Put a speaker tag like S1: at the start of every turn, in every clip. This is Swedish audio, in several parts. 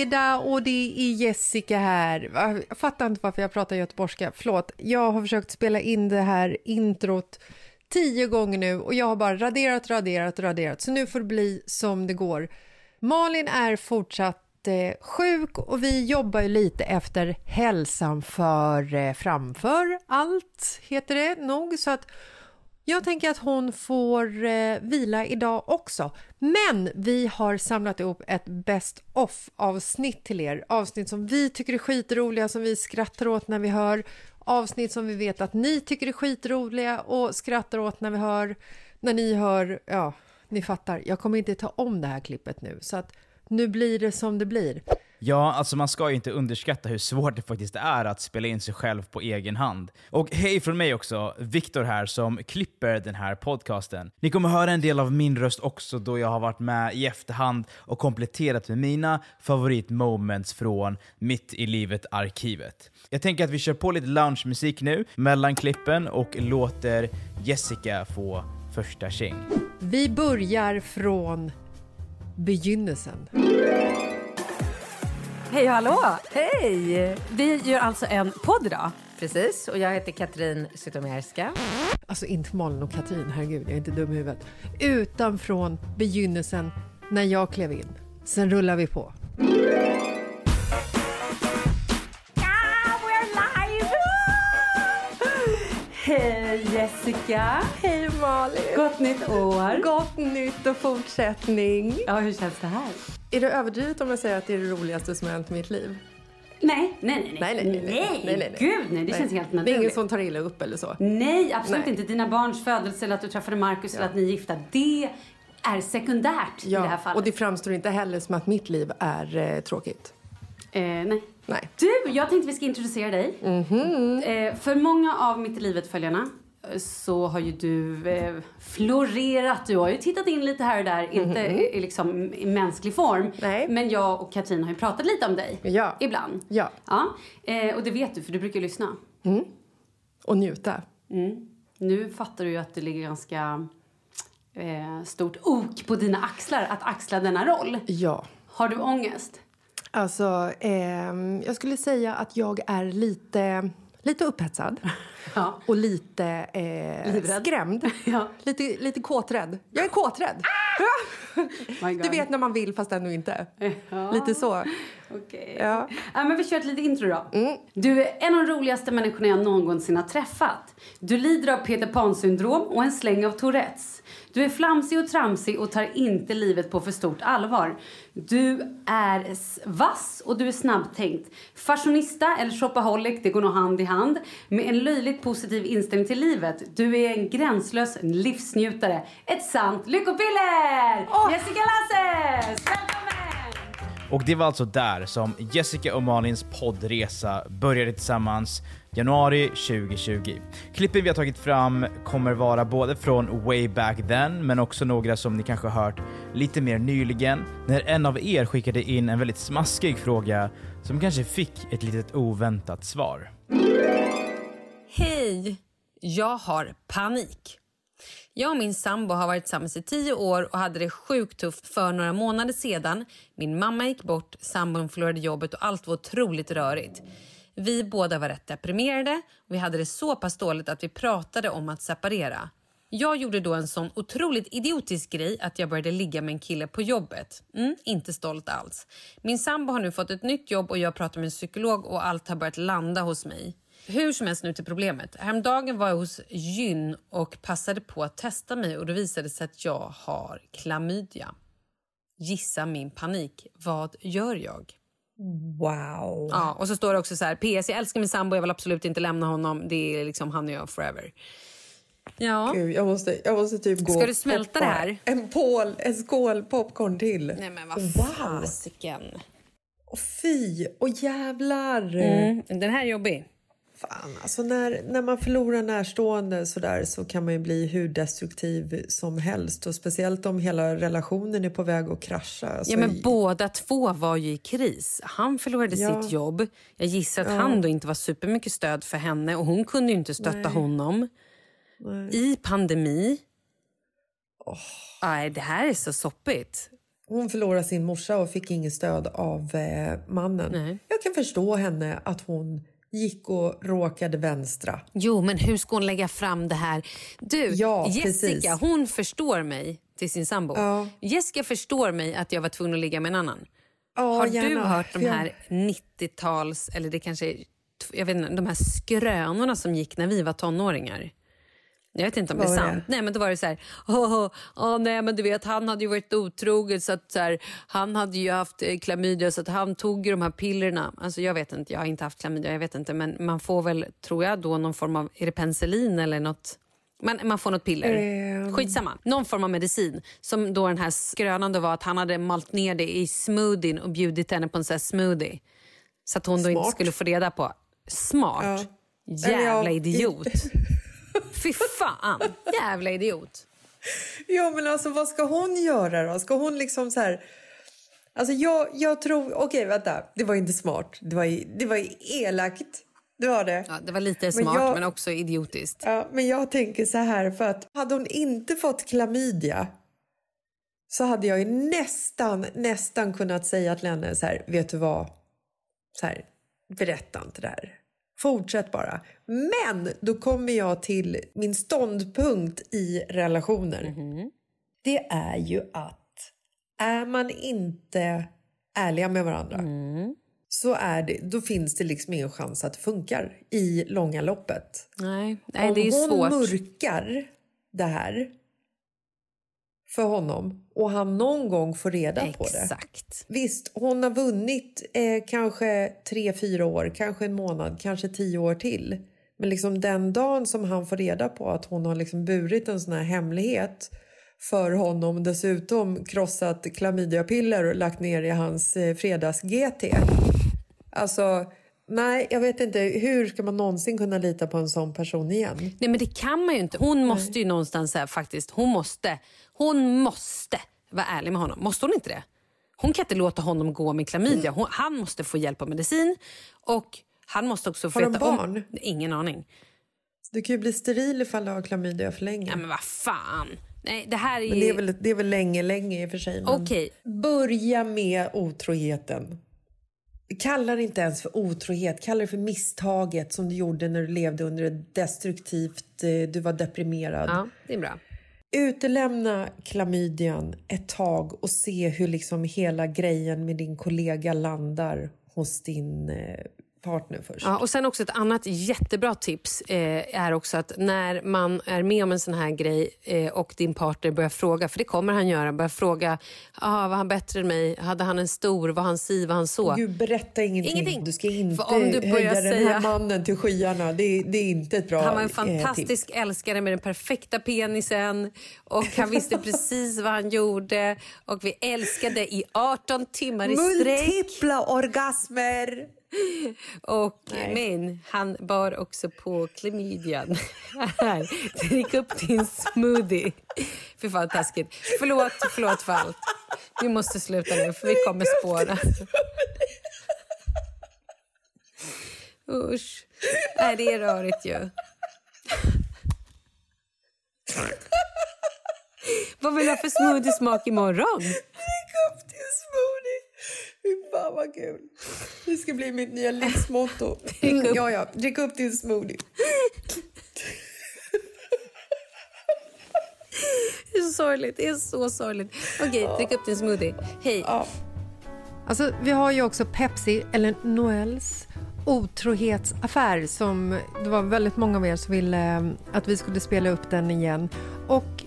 S1: Fredag och det är Jessica här. Jag fattar inte varför jag pratar göteborgska. Förlåt. Jag har försökt spela in det här introt tio gånger nu och jag har bara raderat, raderat, raderat. Så nu får det bli som det går. Malin är fortsatt eh, sjuk och vi jobbar ju lite efter hälsan för eh, framför allt, heter det nog. Så att jag tänker att hon får eh, vila idag också. Men vi har samlat ihop ett best of avsnitt till er. Avsnitt som vi tycker är skitroliga, som vi skrattar åt när vi hör. Avsnitt som vi vet att ni tycker är skitroliga och skrattar åt när vi hör. När ni hör, ja, ni fattar. Jag kommer inte ta om det här klippet nu, så att nu blir det som det blir.
S2: Ja, alltså man ska ju inte underskatta hur svårt det faktiskt är att spela in sig själv på egen hand. Och hej från mig också, Viktor här som klipper den här podcasten. Ni kommer höra en del av min röst också då jag har varit med i efterhand och kompletterat med mina favoritmoments från Mitt i livet-arkivet. Jag tänker att vi kör på lite loungemusik nu mellan klippen och låter Jessica få första tjing.
S1: Vi börjar från begynnelsen.
S3: Hej och hallå! Hej! Vi gör alltså en podd idag.
S4: Precis, och jag heter Katrin Zytomierska.
S1: Alltså inte Malin och Katrin, herregud, jag är inte dum i huvudet. Utan från begynnelsen när jag klev in. Sen rullar vi på.
S3: Hej
S5: Jessica!
S1: Hej Malin!
S5: Gott nytt år!
S1: Gott nytt och fortsättning.
S5: Ja, hur känns det här?
S1: Är det överdrivet om jag säger att det är det roligaste som har hänt i mitt liv?
S5: Nej, nej, nej.
S1: Nej, nej, nej. nej, nej, nej.
S5: Gud, nej. Det känns helt
S1: Det är
S5: naturligt.
S1: ingen som tar illa upp eller så?
S5: Nej, absolut
S1: Nej.
S5: inte. Dina barns födelse eller att du träffade Markus eller att ni är gifta. Det är sekundärt i det här fallet.
S1: och det framstår inte heller som att mitt liv är eh, tråkigt.
S5: Eh, nej.
S1: Nej.
S5: Du, jag tänkte vi ska introducera dig.
S1: Mhm.
S5: Eh, för många av Mitt i livet-följarna så har ju du eh, florerat. Du har ju tittat in lite här och där, inte i, i liksom i mänsklig form.
S1: Mhm. Nej.
S5: Men jag och Katrin har ju pratat lite om dig.
S1: Ja.
S5: Ibland.
S1: Ja.
S5: ja. Eh, och det vet du, för du brukar lyssna.
S1: Och njuta.
S5: Nu fattar du ju att det ligger ganska eh, stort ok på dina axlar att axla denna roll.
S1: Ja.
S5: Har du ångest?
S1: Alltså, ehm, jag skulle säga att jag är lite, lite upphetsad.
S5: Ja.
S1: Och lite eh, skrämd.
S5: Ja.
S1: Lite, lite kåträdd. Jag är kåträdd.
S5: God.
S1: Du vet när man vill fast ändå inte.
S5: Ja.
S1: Lite så.
S5: Okej.
S1: Ja.
S5: Ja, men vi kör ett litet intro då. Du är en av de roligaste människorna jag någonsin har träffat. Du lider av Peter Pan-syndrom och en släng av Tourettes. Du är flamsig och tramsig och tar inte livet på för stort allvar. Du är vass och du är snabbtänkt. Fashionista eller shopaholic, det går nog hand i hand. Med en löjligt positiv inställning till livet. Du är en gränslös livsnjutare. Ett sant lyckopiller! Jessica Lasses! Välkommen!
S2: Och det var alltså där som Jessica och Malins poddresa började tillsammans januari 2020. Klippen vi har tagit fram kommer vara både från way back then, men också några som ni kanske hört lite mer nyligen, när en av er skickade in en väldigt smaskig fråga som kanske fick ett litet oväntat svar.
S3: Hej! Jag har panik. Jag och min sambo har varit tillsammans i tio år och hade det sjukt tufft för några månader sedan. Min mamma gick bort, sambon förlorade jobbet och allt var otroligt rörigt. Vi båda var rätt deprimerade och vi hade det så pass dåligt att vi pratade om att separera. Jag gjorde då en sån otroligt idiotisk grej att jag började ligga med en kille på jobbet. Mm, inte stolt alls. Min sambo har nu fått ett nytt jobb och jag pratar med en psykolog och allt har börjat landa hos mig. Hur som helst nu till problemet. Häromdagen var jag hos gyn och passade på att testa mig och då visade det sig att jag har klamydia. Gissa min panik. Vad gör jag?
S1: Wow.
S3: Ja, och så står det också så här, PS, jag älskar min sambo, jag vill absolut inte lämna honom. Det är liksom han och jag forever. Ja.
S1: Gud, jag måste, jag måste typ gå
S3: Ska du smälta
S1: poppa
S3: det här?
S1: En, pål, en skål popcorn till.
S3: Nej men vad
S1: Wow.
S3: fasiken.
S1: Och fy, och jävlar.
S3: Mm, den här är jobbig.
S1: Fan, alltså när, när man förlorar närstående så, där, så kan man ju bli hur destruktiv som helst. Och Speciellt om hela relationen är på väg att krascha. Alltså,
S3: Ja, men båda två var ju i kris. Han förlorade
S1: Ja.
S3: sitt jobb. Jag gissar att han då inte var supermycket stöd för henne och hon kunde ju inte stötta honom. I pandemi. Nej, det här är så soppigt.
S1: Hon förlorade sin morsa och fick ingen stöd av eh, mannen.
S3: Nej.
S1: Jag kan förstå henne att hon gick och råkade vänstra.
S3: Jo, men hur ska hon lägga fram det här? Du,
S1: Ja,
S3: Jessica,
S1: precis.
S3: hon förstår mig till sin sambo.
S1: Ja.
S3: Jessica förstår mig att jag var tvungen att ligga med en annan.
S1: Ja,
S3: Har du
S1: gärna.
S3: hört de här 90-tals, eller det kanske jag vet inte, de här skrönorna som gick när vi var tonåringar? Jag vet inte om det är sant. Nej, men då var det så här, åh, åh, åh, nej men du vet han hade ju varit otrogen så att så här, han hade ju haft eh, klamydia så att han tog ju de här pillerna. Alltså jag vet inte, jag har inte haft klamydia, jag vet inte men man får väl, tror jag då någon form av, är det penicillin eller något? Man, man får något piller.
S1: Ehm.
S3: Skitsamma. Någon form av medicin. Som då den här skrönan då var att han hade malt ner det i smoothien och bjudit henne på en sån smoothie. Så att hon då inte
S1: Smart.
S3: skulle få reda på. Smart.
S1: Ja.
S3: Jävla idiot. Fy fan. Jävla idiot.
S1: Ja, men alltså vad ska hon göra då? Ska hon liksom så här... Alltså jag, jag tror... Okej, vänta. Det var inte smart. Det var, det var elakt. Det var det.
S3: Ja, det var lite smart
S1: jag-
S3: men också idiotiskt.
S1: Ja, men jag tänker så här, för att hade hon inte fått klamydia så hade jag ju nästan, nästan kunnat säga till henne så här, vet du vad? Så här, berätta inte det här. Fortsätt bara. Men då kommer jag till min ståndpunkt i relationer. Det är ju att är man inte ärliga med varandra så är det, då finns det liksom ingen chans att det funkar i långa loppet.
S3: Nej, nej
S1: Om
S3: det är
S1: hon
S3: svårt.
S1: mörkar det här för honom och han någon gång får reda på det.
S3: Exakt.
S1: Visst, hon har vunnit eh, kanske tre, fyra år, kanske en månad, kanske tio år till. Men liksom den dagen som han får reda på att hon har liksom burit en sån här hemlighet för honom dessutom krossat klamydiapiller och lagt ner i hans eh, fredags-GT. Alltså, nej, jag vet inte. Hur ska man någonsin kunna lita på en sån person igen?
S3: Nej men det kan man ju inte. Hon måste ju någonstans säga faktiskt, hon måste, hon måste vara ärlig med honom. Måste hon inte det? Hon kan inte låta honom gå med klamydia. Hon, han måste få hjälp av medicin och han måste också få
S1: Har de
S3: veta
S1: barn?
S3: om... Ingen aning.
S1: Du kan ju bli steril ifall du har klamydia för länge.
S3: Ja, men vad fan. Nej, det här är...
S1: Men det är, väl, det är väl länge, länge i och för sig.
S3: Okej.
S1: Börja med otroheten. Kalla det inte ens för otrohet, kalla det för misstaget som du gjorde när du levde under ett destruktivt, eh, du var deprimerad.
S3: Ja, det är bra.
S1: Utelämna klamydian ett tag och se hur liksom hela grejen med din kollega landar hos din eh, partner först.
S3: Ja, och sen också ett annat jättebra tips eh, är också att när man är med om en sån här grej eh, och din partner börjar fråga, för det kommer han göra, börjar fråga, ah, var han bättre än mig? Hade han en stor? Var han si? Var han så?
S1: Gud, berätta ingenting.
S3: Ingenting.
S1: Du ska inte
S3: För om du börjar
S1: höja den
S3: säga-
S1: här mannen till skyarna. Det, är- det är inte ett bra
S3: Han var en
S1: eh,
S3: fantastisk
S1: tips.
S3: älskare med den perfekta penisen och han visste precis vad han gjorde och vi älskade i 18 timmar i sträck.
S1: Multipla orgasmer!
S3: Och, men han bar också på klamydian. Här, drick upp din smoothie. Fy fan taskigt. Förlåt, förlåt för allt. Vi måste sluta nu för vi kommer spåra. Usch. Nej, det är rörigt ju. Vad vill du ha för smoothie-smak imorgon?
S1: Drick upp din smoothie! Fy fan vad kul. Det ska bli mitt nya livsmotto. Mm, ja, ja. Drick upp din smoothie.
S3: Det är så sorgligt. Det är så sorgligt. Okej, drick upp din smoothie. Hej.
S1: Ja. Alltså, vi har ju också Pepsi, eller Noels otrohetsaffär som det var väldigt många av er som ville eh, att vi skulle spela upp den igen. Och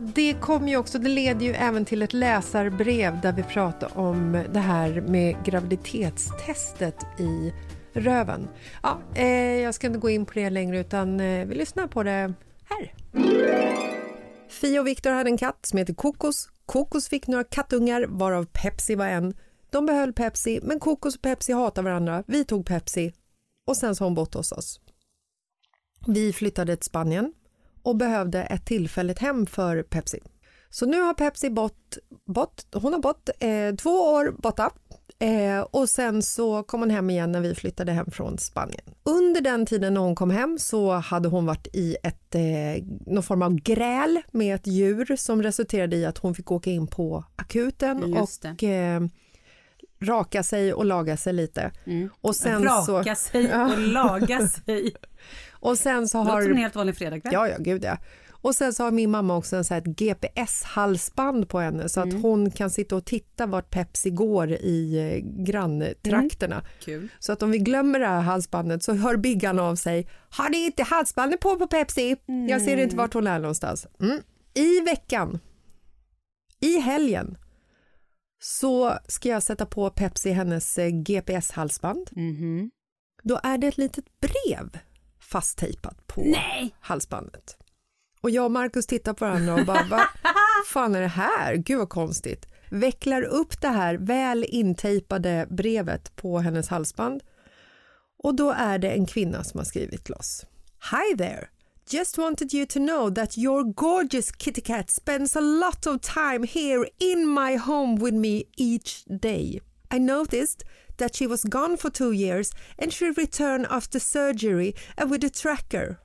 S1: det kom ju också, det leder ju även till ett läsarbrev där vi pratar om det här med graviditetstestet i röven. Ja, eh, jag ska inte gå in på det längre utan eh, vi lyssnar på det här. Fia och Viktor hade en katt som heter Kokos. Kokos fick några kattungar varav Pepsi var en. De behöll Pepsi, men Kokos och Pepsi hatar varandra. Vi tog Pepsi och sen så har hon bott hos oss. Vi flyttade till Spanien och behövde ett tillfälligt hem för Pepsi. Så nu har Pepsi bott, bott hon har bott eh, två år borta eh, och sen så kom hon hem igen när vi flyttade hem från Spanien. Under den tiden när hon kom hem så hade hon varit i ett, eh, någon form av gräl med ett djur som resulterade i att hon fick åka in på akuten och eh, raka sig och laga sig lite. Och sen
S6: Raka
S1: så,
S6: sig och laga sig.
S1: Och sen så
S6: Låter
S1: har...
S6: som en helt vanlig fredagkväll.
S1: Ja, ja, gud ja. Och sen så har min mamma också en så här ett GPS-halsband på henne så att hon kan sitta och titta vart Pepsi går i eh, granntrakterna.
S6: Kul.
S1: Så att om vi glömmer det här halsbandet så hör Biggan av sig. Har ni inte halsbandet på på Pepsi? Jag ser inte vart hon är någonstans. Mm. I veckan, i helgen, så ska jag sätta på Pepsi hennes eh, GPS-halsband. Då är det ett litet brev fasttejpat på
S6: Nej.
S1: halsbandet. Och jag och Markus tittar på varandra och bara, vad fan är det här? Gud vad konstigt. Vecklar upp det här väl intejpade brevet på hennes halsband och då är det en kvinna som har skrivit till oss. Hi there! Just wanted you to know that your gorgeous kitty cat spends a lot of time here in my home with me each day. I noticed that she was gone for two years and she returned after surgery and with a tracker.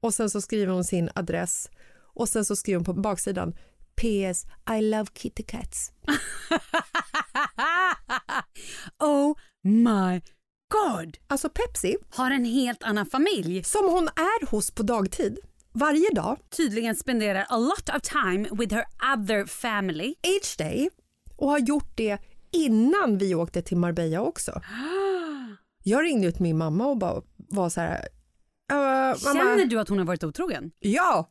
S1: Och sen så skriver hon sin adress och sen så skriver hon på baksidan PS I love kitty cats.
S6: Oh my god!
S1: Alltså Pepsi,
S6: Har en helt annan familj.
S1: som hon är hos på dagtid, varje dag,
S6: Tydligen spenderar a lot of time with her other family.
S1: each day och har gjort det innan vi åkte till Marbella också. Jag ringde ut min mamma och bara var så här. "Uh,
S3: Känner du att hon har varit otrogen?
S1: Ja,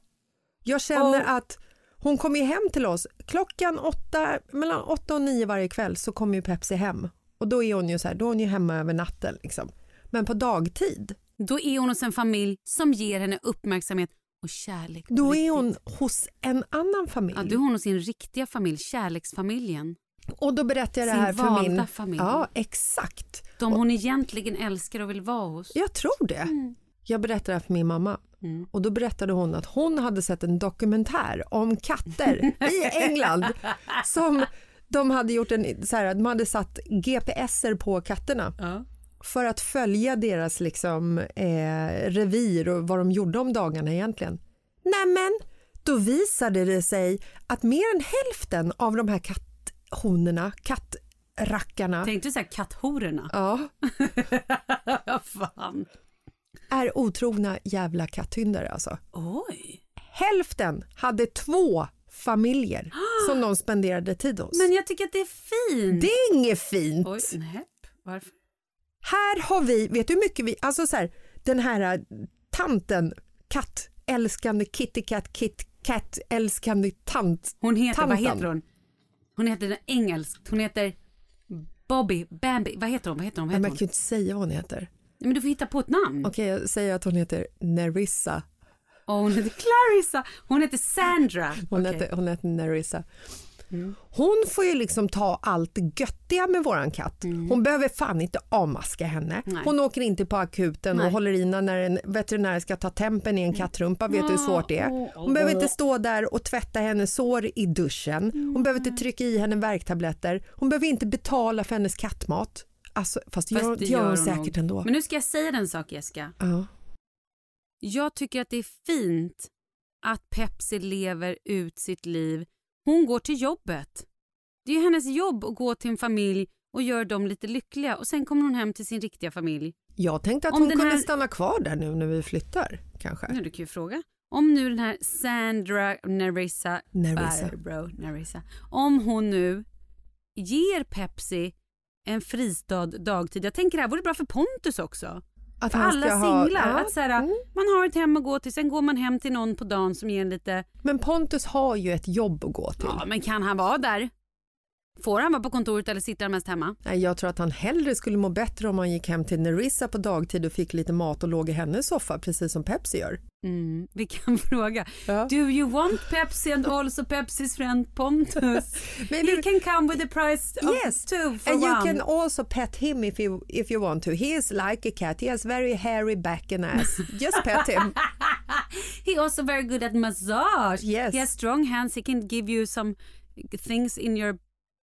S1: jag känner
S3: Och-
S1: att hon kommer hem till oss. Klockan åtta, mellan åtta och nio varje kväll så kommer ju Pepsi hem. Och då är hon ju så här, då är hon ju hemma över natten liksom. Men på dagtid,
S3: Då är hon hos en familj som ger henne uppmärksamhet och kärlek.
S1: då är hon hos en annan familj.
S3: Ja, då är hon hos sin riktiga familj, kärleksfamiljen.
S1: Och då berättar jag det här för min...
S3: familj.
S1: Ja, exakt.
S3: De hon egentligen älskar och vill vara hos.
S1: Jag tror det. Jag berättade det här för min mamma.
S3: Mm.
S1: Och då berättade hon att hon hade sett en dokumentär om katter i England. Som de hade gjort en, så här, de hade satt GPSer på katterna. För att följa deras liksom, eh, revir och vad de gjorde om dagarna egentligen. Nämen, då visade det sig att mer än hälften av de här katthonorna, kattrackarna,
S3: Tänkte du säga katthororna?
S1: ja,
S3: fan.
S1: är otrogna jävla katthyndare alltså.
S3: Oj.
S1: Hälften hade två familjer som de spenderade tid hos.
S3: Men jag tycker att det är fint.
S1: det är inget fint.
S3: Oj, nej. Varför?
S1: Här har vi, vet du hur mycket vi, alltså så här, den här äh, tanten, kattälskande kitty cat, kit cat älskande tant.
S3: Hon heter, vad
S1: tanten.
S3: heter hon? Hon heter engelskt. Hon heter Bobby, Bambi. Vad heter hon? Vad heter hon? Vad
S1: Men
S3: heter
S1: man
S3: hon?
S1: kan ju inte säga vad hon heter.
S3: Nej, Men du får hitta på ett namn.
S1: Okej, jag säger att hon heter Nerissa.
S3: Och hon heter Clarissa. Hon heter Sandra.
S1: Hon.
S3: Mm.
S1: heter, hon heter Nerissa. Hon får ju liksom ta allt det göttiga med våran katt. Hon behöver fan inte avmaska henne.
S3: Mm. Nej.
S1: Hon åker inte på akuten
S3: Nej.
S1: och håller i när en veterinär ska ta tempen i en kattrumpa. Vet du hur svårt det är? Hon behöver inte stå där och tvätta hennes sår i duschen. Hon behöver inte trycka i henne värktabletter. Hon behöver inte betala för hennes kattmat. Alltså, fast,
S3: Fast
S1: gör,
S3: det
S1: gör hon
S3: hon
S1: säkert
S3: nog.
S1: ändå.
S3: Men nu ska jag säga den sak Jessica.
S1: Ja.
S3: Jag tycker att det är fint att Pepsi lever ut sitt liv. Hon går till jobbet. Det är hennes jobb att gå till en familj och göra dem lite lyckliga och sen kommer hon hem till sin riktiga familj.
S1: Jag tänkte att
S3: Om
S1: hon kunde
S3: här-
S1: stanna kvar där nu när vi flyttar. Kanske.
S3: Ja, du kan ju fråga. Om nu den här Sandra Nerissa,
S1: Nerissa.
S3: Barbro Nerissa, om hon nu ger Pepsi en fristad dagtid. Jag tänker det här vore bra för Pontus också.
S1: Att
S3: För alla
S1: ha-
S3: singlar.
S1: Ja,
S3: Att så här,
S1: mm.
S3: Man har ett hem att gå till, sen går man hem till någon på dagen som ger en lite...
S1: Men Pontus har ju ett jobb att gå till.
S3: Ja, men kan han vara där? Får han vara på kontoret eller sitter han mest hemma?
S1: Nej, jag tror att han hellre skulle må bättre om han gick hem till Nerissa på dagtid och fick lite mat och låg i hennes soffa precis som Pepsi gör.
S3: Mm, vi kan fråga.
S1: Ja.
S3: Do you want Pepsi and also Pepsis friend Pontus? He can come with the price of
S1: Yes,
S3: two for
S1: and you
S3: one.
S1: can also pet him if you if you want to. He is like a cat. He has very hairy back and ass. Just pet him.
S3: He also very good at massage.
S1: Yes.
S3: He has strong hands. He can give you some things in your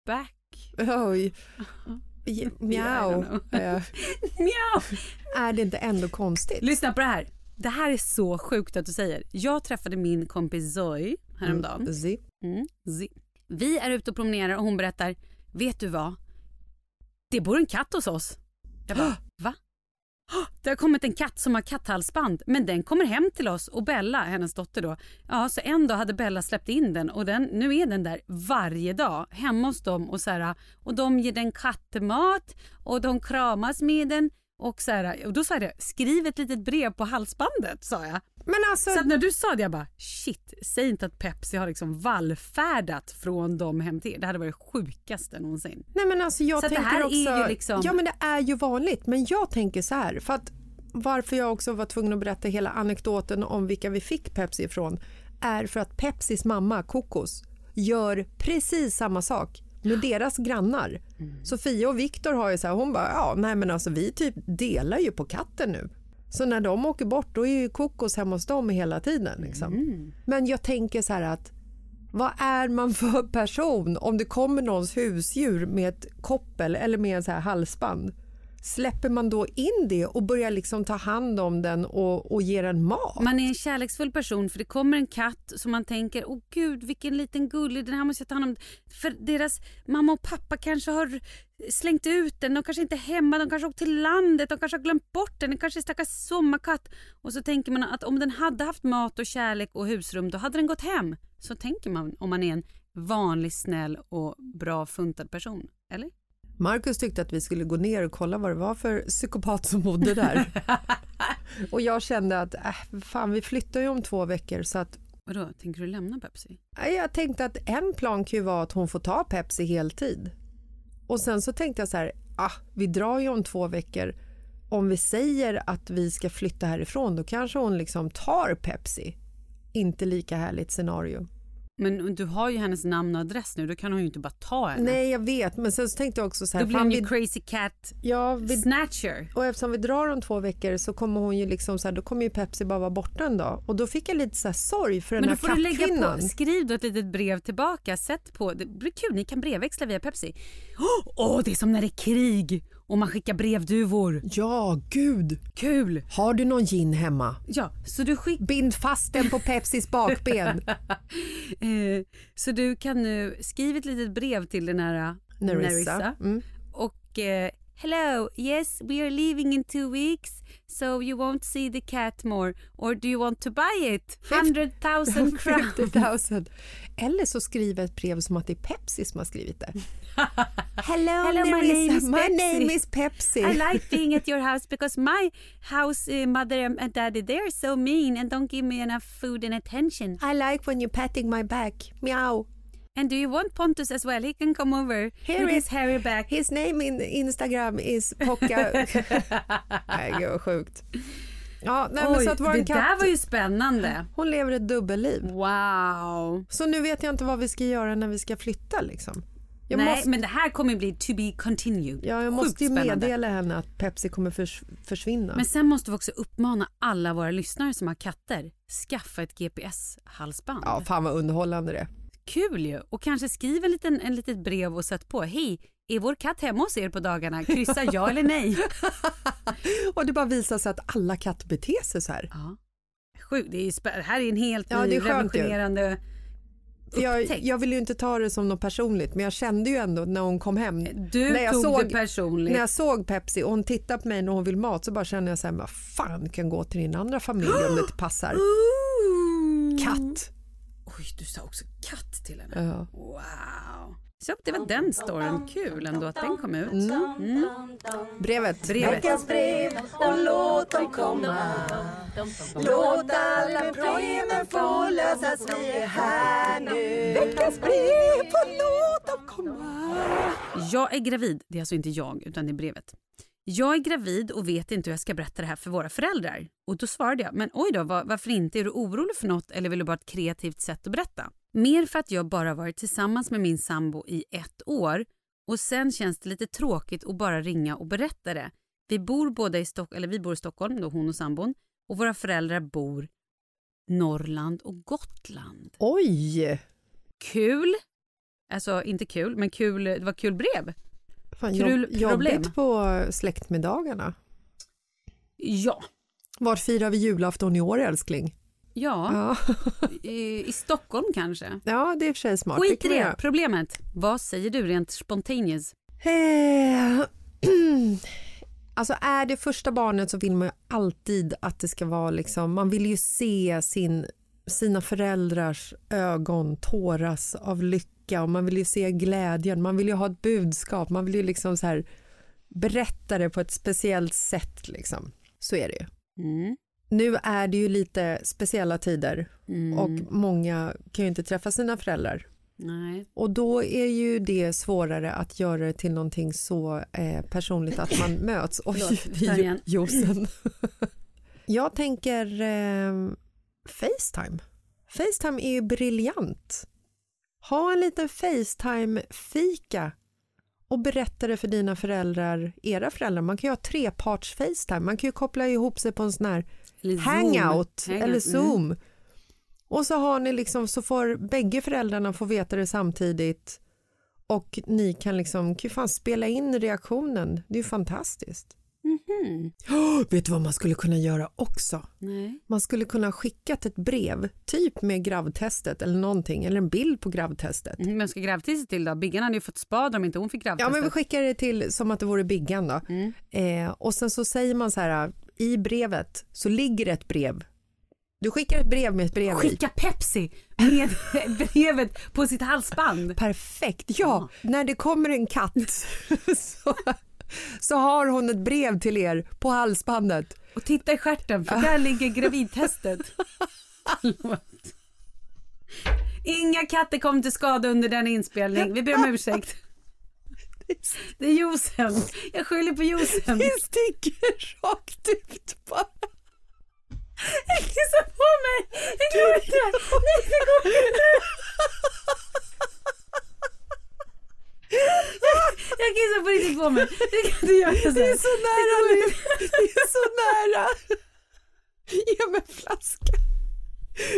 S3: back.
S1: Oj. Mjau.
S3: Mjau.
S1: Är det inte ändå konstigt?
S3: Lyssna på det här. Det här är så sjukt att du säger. Jag träffade min kompis Zoe häromdagen.
S1: Zi.
S3: Mm. Zi. Vi är ute och promenerar och hon berättar, vet du vad? Det bor en katt hos oss. Jag bara, va? "Åh, det har kommit en katt som har katthalsband men den kommer hem till oss och Bella, hennes dotter då, ja så en dag hade Bella släppt in den och den, nu är den där varje dag hemma hos dem och så här, och de ger den kattmat och de kramas med den och så här, och då sa jag det, skriv ett litet brev på halsbandet sa jag.
S1: Men alltså,
S3: Så när du sa det jag bara shit, säg inte att Pepsi har liksom vallfärdat från dem hem till er. Det hade varit det sjukaste någonsin.
S1: nej men alltså jag
S3: Så att det
S1: tänker
S3: här är
S1: också...
S3: ju liksom-
S1: Ja men det är ju vanligt. Men jag tänker så här. För att varför jag också var tvungen att berätta hela anekdoten om vilka vi fick Pepsi ifrån är för att Pepsis mamma Kokos gör precis samma sak med deras grannar. Sofia och Viktor har ju så här, hon bara, ja nej men alltså vi typ delar ju på katten nu. Så när de åker bort då är ju Kokos hemma hos dem hela tiden. Liksom. Men jag tänker så här att vad är man för person om det kommer någons husdjur med ett koppel eller med en så här halsband? Släpper man då in det och börjar liksom ta hand om den och, och ge den mat?
S3: Man är en kärleksfull person för det kommer en katt som man tänker, åh gud vilken liten gullig, den här måste jag ta hand om. För deras mamma och pappa kanske har slängt ut den, de kanske inte är hemma, de kanske har åkt till landet, de kanske har glömt bort den, den kanske är stackars sommarkatt. Och så tänker man att om den hade haft mat och kärlek och husrum då hade den gått hem. Så tänker man om man är en vanlig, snäll och bra funtad person. Eller?
S1: Marcus tyckte att vi skulle gå ner och kolla vad det var för psykopat som bodde där. och jag kände att äh, fan, vi flyttar ju om två veckor så att
S3: Vadå, tänker du lämna Pepsi?
S1: jag tänkte att en plan kan ju vara att hon får ta Pepsi heltid. Och sen så tänkte jag så här, ah, vi drar ju om två veckor. Om vi säger att vi ska flytta härifrån då kanske hon liksom tar Pepsi. Inte lika härligt scenario.
S3: Men du har ju hennes namn och adress nu, då kan hon ju inte bara ta henne.
S1: Nej jag vet men sen så tänkte jag också så här.
S3: Då blir hon ju
S1: vi,
S3: crazy cat
S1: ja, vi,
S3: snatcher.
S1: och eftersom vi drar om två veckor så kommer hon ju liksom så här, då kommer ju Pepsi bara vara borta en dag. Och då fick jag lite så här sorg för den
S3: Men
S1: här
S3: då får du lägga på, skriv då ett litet brev tillbaka, sätt på, det blir kul, ni kan brevväxla via Pepsi. Åh, det är som när det är krig och man skickar brevduvor.
S1: Ja, gud.
S3: Kul!
S1: Har du någon gin hemma?
S3: Ja, så du skickar
S1: Bind fast den på Pepsis bakben.
S3: Eh, så du kan nu skriva ett litet brev till den här uh,
S1: Nerissa.
S3: Nerissa.
S1: Mm.
S3: och eh, Hello, yes we are leaving in two weeks so you won't see the cat more or do you want to buy it? 100 000 crowns.
S1: 50 000. Eller så skriv ett brev som att det är Pepsi som har skrivit det. Hello,
S3: Hello, my name is
S1: My
S3: Pepsi.
S1: name is Pepsi.
S3: I like being at your house because my house uh, mother and daddy they're so mean and don't give me enough food and attention.
S1: I like when you're patting my back. Meow.
S3: And do you want Pontus as well? He can come over
S1: Here
S3: with
S1: is-
S3: his hairy back.
S1: His name in Instagram is Pocka... nej, gud vad sjukt. Ja, nej, men
S3: Oj,
S1: så att
S3: det
S1: katt,
S3: där var ju spännande.
S1: hon lever ett dubbelliv.
S3: Wow.
S1: Så nu vet jag inte vad vi ska göra när vi ska flytta liksom. Jag
S3: Nej,
S1: måste,
S3: men det här kommer bli to be continued.
S1: ja, jag måste ju meddela henne att Pepsi kommer förs försvinna.
S3: Men sen måste vi också uppmana alla våra lyssnare som har katter, skaffa ett GPS-halsband.
S1: Ja, fan vad underhållande det.
S3: Kul ju! Och kanske skriv en liten, en litet brev och sätt på. Hej, är vår katt hemma hos er på dagarna? Kryssa ja eller nej.
S1: Och det bara visar sig att alla katter beter sig så här.
S3: Ja. Sjukt, det, är ju spä- det här är en helt
S1: Ja,
S3: ny
S1: skönt ju. Jag, jag vill ju inte ta det som något personligt men jag kände ju ändå när hon kom hem.
S3: Du
S1: när jag
S3: tog
S1: såg,
S3: det personligt.
S1: När jag såg Pepsi och hon tittade på mig när hon vill mat så bara kände jag så här, vad fan kan gå till din andra familj om det inte passar. Katt.
S3: Oj, du sa också katt till henne.
S1: Ja.
S3: Wow. Så det var den storyn. Kul ändå att den kom ut. Mm.
S1: Brevet.
S3: Brevet.
S7: brev och låt dem komma Låt alla problemen få lösas, vi är här nu Veckans brev och låt dem komma
S3: Jag är gravid. Det är alltså inte jag, utan det är brevet. Jag är gravid och vet inte hur jag ska berätta det här för våra föräldrar. Och då svarade jag, men oj då, var, varför inte? Är du orolig för något eller vill du bara ha ett kreativt sätt att berätta? Mer för att jag bara varit tillsammans med min sambo i ett år och sen känns det lite tråkigt att bara ringa och berätta det. Vi bor båda i, Stock eller vi bor i Stockholm, då hon och sambon, och våra föräldrar bor Norrland och Gotland.
S1: Oj!
S3: Kul! Alltså inte kul, men kul, det var kul brev.
S1: Fan,
S3: Kul
S1: jobb,
S3: problem.
S1: jobbigt på släktmiddagarna.
S3: Ja.
S1: Var firar vi julafton i år älskling?
S3: Ja,
S1: Ja,
S3: i, i Stockholm kanske.
S1: ja det är för sig smart.
S3: Skit i det. Problemet. Vad säger du rent spontaneous?
S1: Eh, Alltså är det första barnet så vill man ju alltid att det ska vara liksom, man vill ju se sin, sina föräldrars ögon tåras av lycka och man vill ju se glädjen, man vill ju ha ett budskap, man vill ju liksom så här berätta det på ett speciellt sätt liksom. Så är det ju.
S3: Mm.
S1: Nu är det ju lite speciella tider
S3: Mm.
S1: och många kan ju inte träffa sina föräldrar
S3: Nej.
S1: och då är ju det svårare att göra det till någonting så eh, personligt att man möts. Oj,
S3: Förlåt.
S1: Josen. Jag tänker eh, Facetime. Facetime är ju briljant. Ha en liten Facetime-fika och berätta det för dina föräldrar, era föräldrar. Man kan ju ha treparts Facetime. Man kan ju koppla ihop sig på en sån här
S3: Eller
S1: hangout
S3: Hangout,
S1: eller
S3: mm.
S1: zoom. Och så har ni liksom så får bägge föräldrarna få veta det samtidigt och ni kan liksom fan spela in reaktionen. Det är ju fantastiskt.
S3: Mhm.
S1: Oh, vet du vad man skulle kunna göra också?
S3: Nej.
S1: Man skulle kunna skickat ett brev, typ med gravtestet eller någonting, eller en bild på gravtestet.
S3: Mm, Vem ska gravtestet till då? Biggan hade ju fått spader om inte hon fick
S1: Ja,
S3: gravtestet.
S1: men vi skickar det till som att det vore Biggan då.
S3: Mm.
S1: Eh, och sen så säger man så här, i brevet så ligger ett brev Du skickar ett brev med ett brev i.
S3: Skicka Pepsi med brevet på sitt halsband.
S1: Perfekt, ja. När det kommer en katt så, så har hon ett brev till er på halsbandet.
S3: Och titta i stjärten för där ligger gravidtestet. Inga katter kom till skada under den inspelning. Vi ber om ursäkt. Det är juicen. Jag skyller på juicen.
S1: Det sticker rakt ut bara.
S3: Jag kissar på mig! Det går inte! Nej, det går inte! Jag, jag kissar på riktigt på mig. Det kan du göra sen.
S1: Det är så nära nu. Det är så nära. Ge mig en flaska.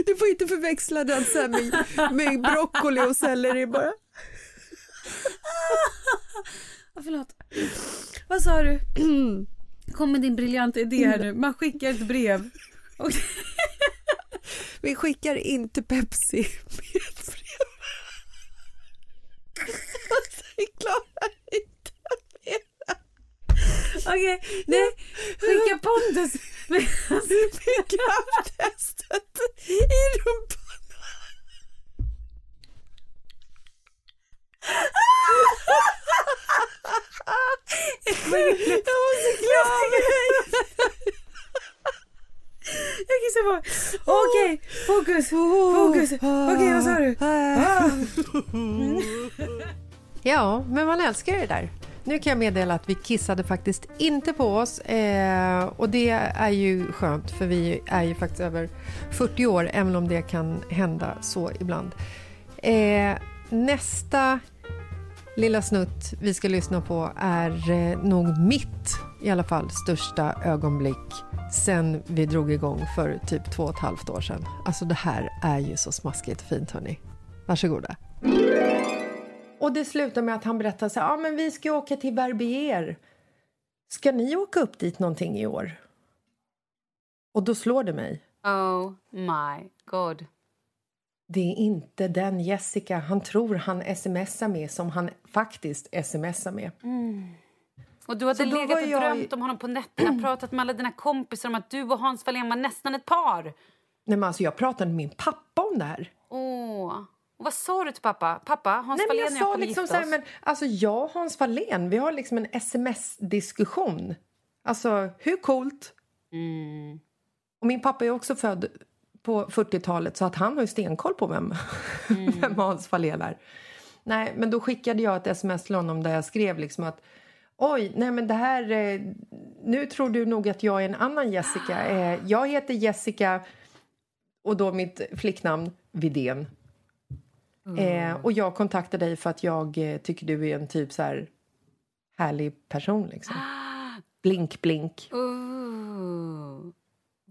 S1: Du får inte förväxla den sen med, med broccoli och selleri bara.
S3: Ah, förlåt. Vad sa du? Kom med din briljanta idé här nu. Man skickar ett brev. Och
S1: Vi skickar inte Pepsi med ett brev. Alltså, Vi klarar inte mer.
S3: Okej, nej. Skicka Pontus.
S1: Med krafttestet i rumpan. Jag
S3: jag kissar på mig. Okej, fokus. Fokus. Okej, vad sa du?
S1: Ja, men man älskar det där. Nu kan jag meddela att vi kissade faktiskt inte på oss eh, och det är ju skönt för vi är ju faktiskt över 40 år även om det kan hända så ibland. Eh, nästa lilla snutt vi ska lyssna på är eh, nog mitt i alla fall största ögonblick sen vi drog igång för typ två och ett halvt år sedan. Alltså det här är ju så smaskigt och fint hörni. Varsågoda. Och det slutar med att han berättar så här, ja men vi ska åka till Verbier. Ska ni åka upp dit någonting i år? Och då slår det mig.
S8: Oh my god.
S1: Det är inte den Jessica han tror han smsar med som han faktiskt smsar med.
S8: Och du hade legat och
S1: jag-
S8: drömt om honom på nätterna, pratat med alla dina kompisar om att du och Hans Wallén var nästan ett par.
S1: Nej, men alltså, jag pratade med min pappa om det här.
S8: Åh. Och vad sa du till pappa? Pappa, Hans
S1: Nej,
S8: Wallén
S1: jag
S8: jag
S1: sa liksom så här, men alltså jag och Hans Wallén, vi har liksom en sms-diskussion. Alltså, hur coolt?
S8: Mm.
S1: Och min pappa är också född på 40-talet så att han har ju stenkoll på vem, vem Hans Wallén är. Nej, men då skickade jag ett sms till honom där jag skrev liksom att Oj, nej men det här... Eh, nu tror du nog att jag är en annan Jessica. Eh, jag heter Jessica och då mitt flicknamn Vidén. Eh, och jag kontaktade dig för att jag eh, tycker du är en typ så här härlig person liksom. Blink, blink.
S8: Ooh.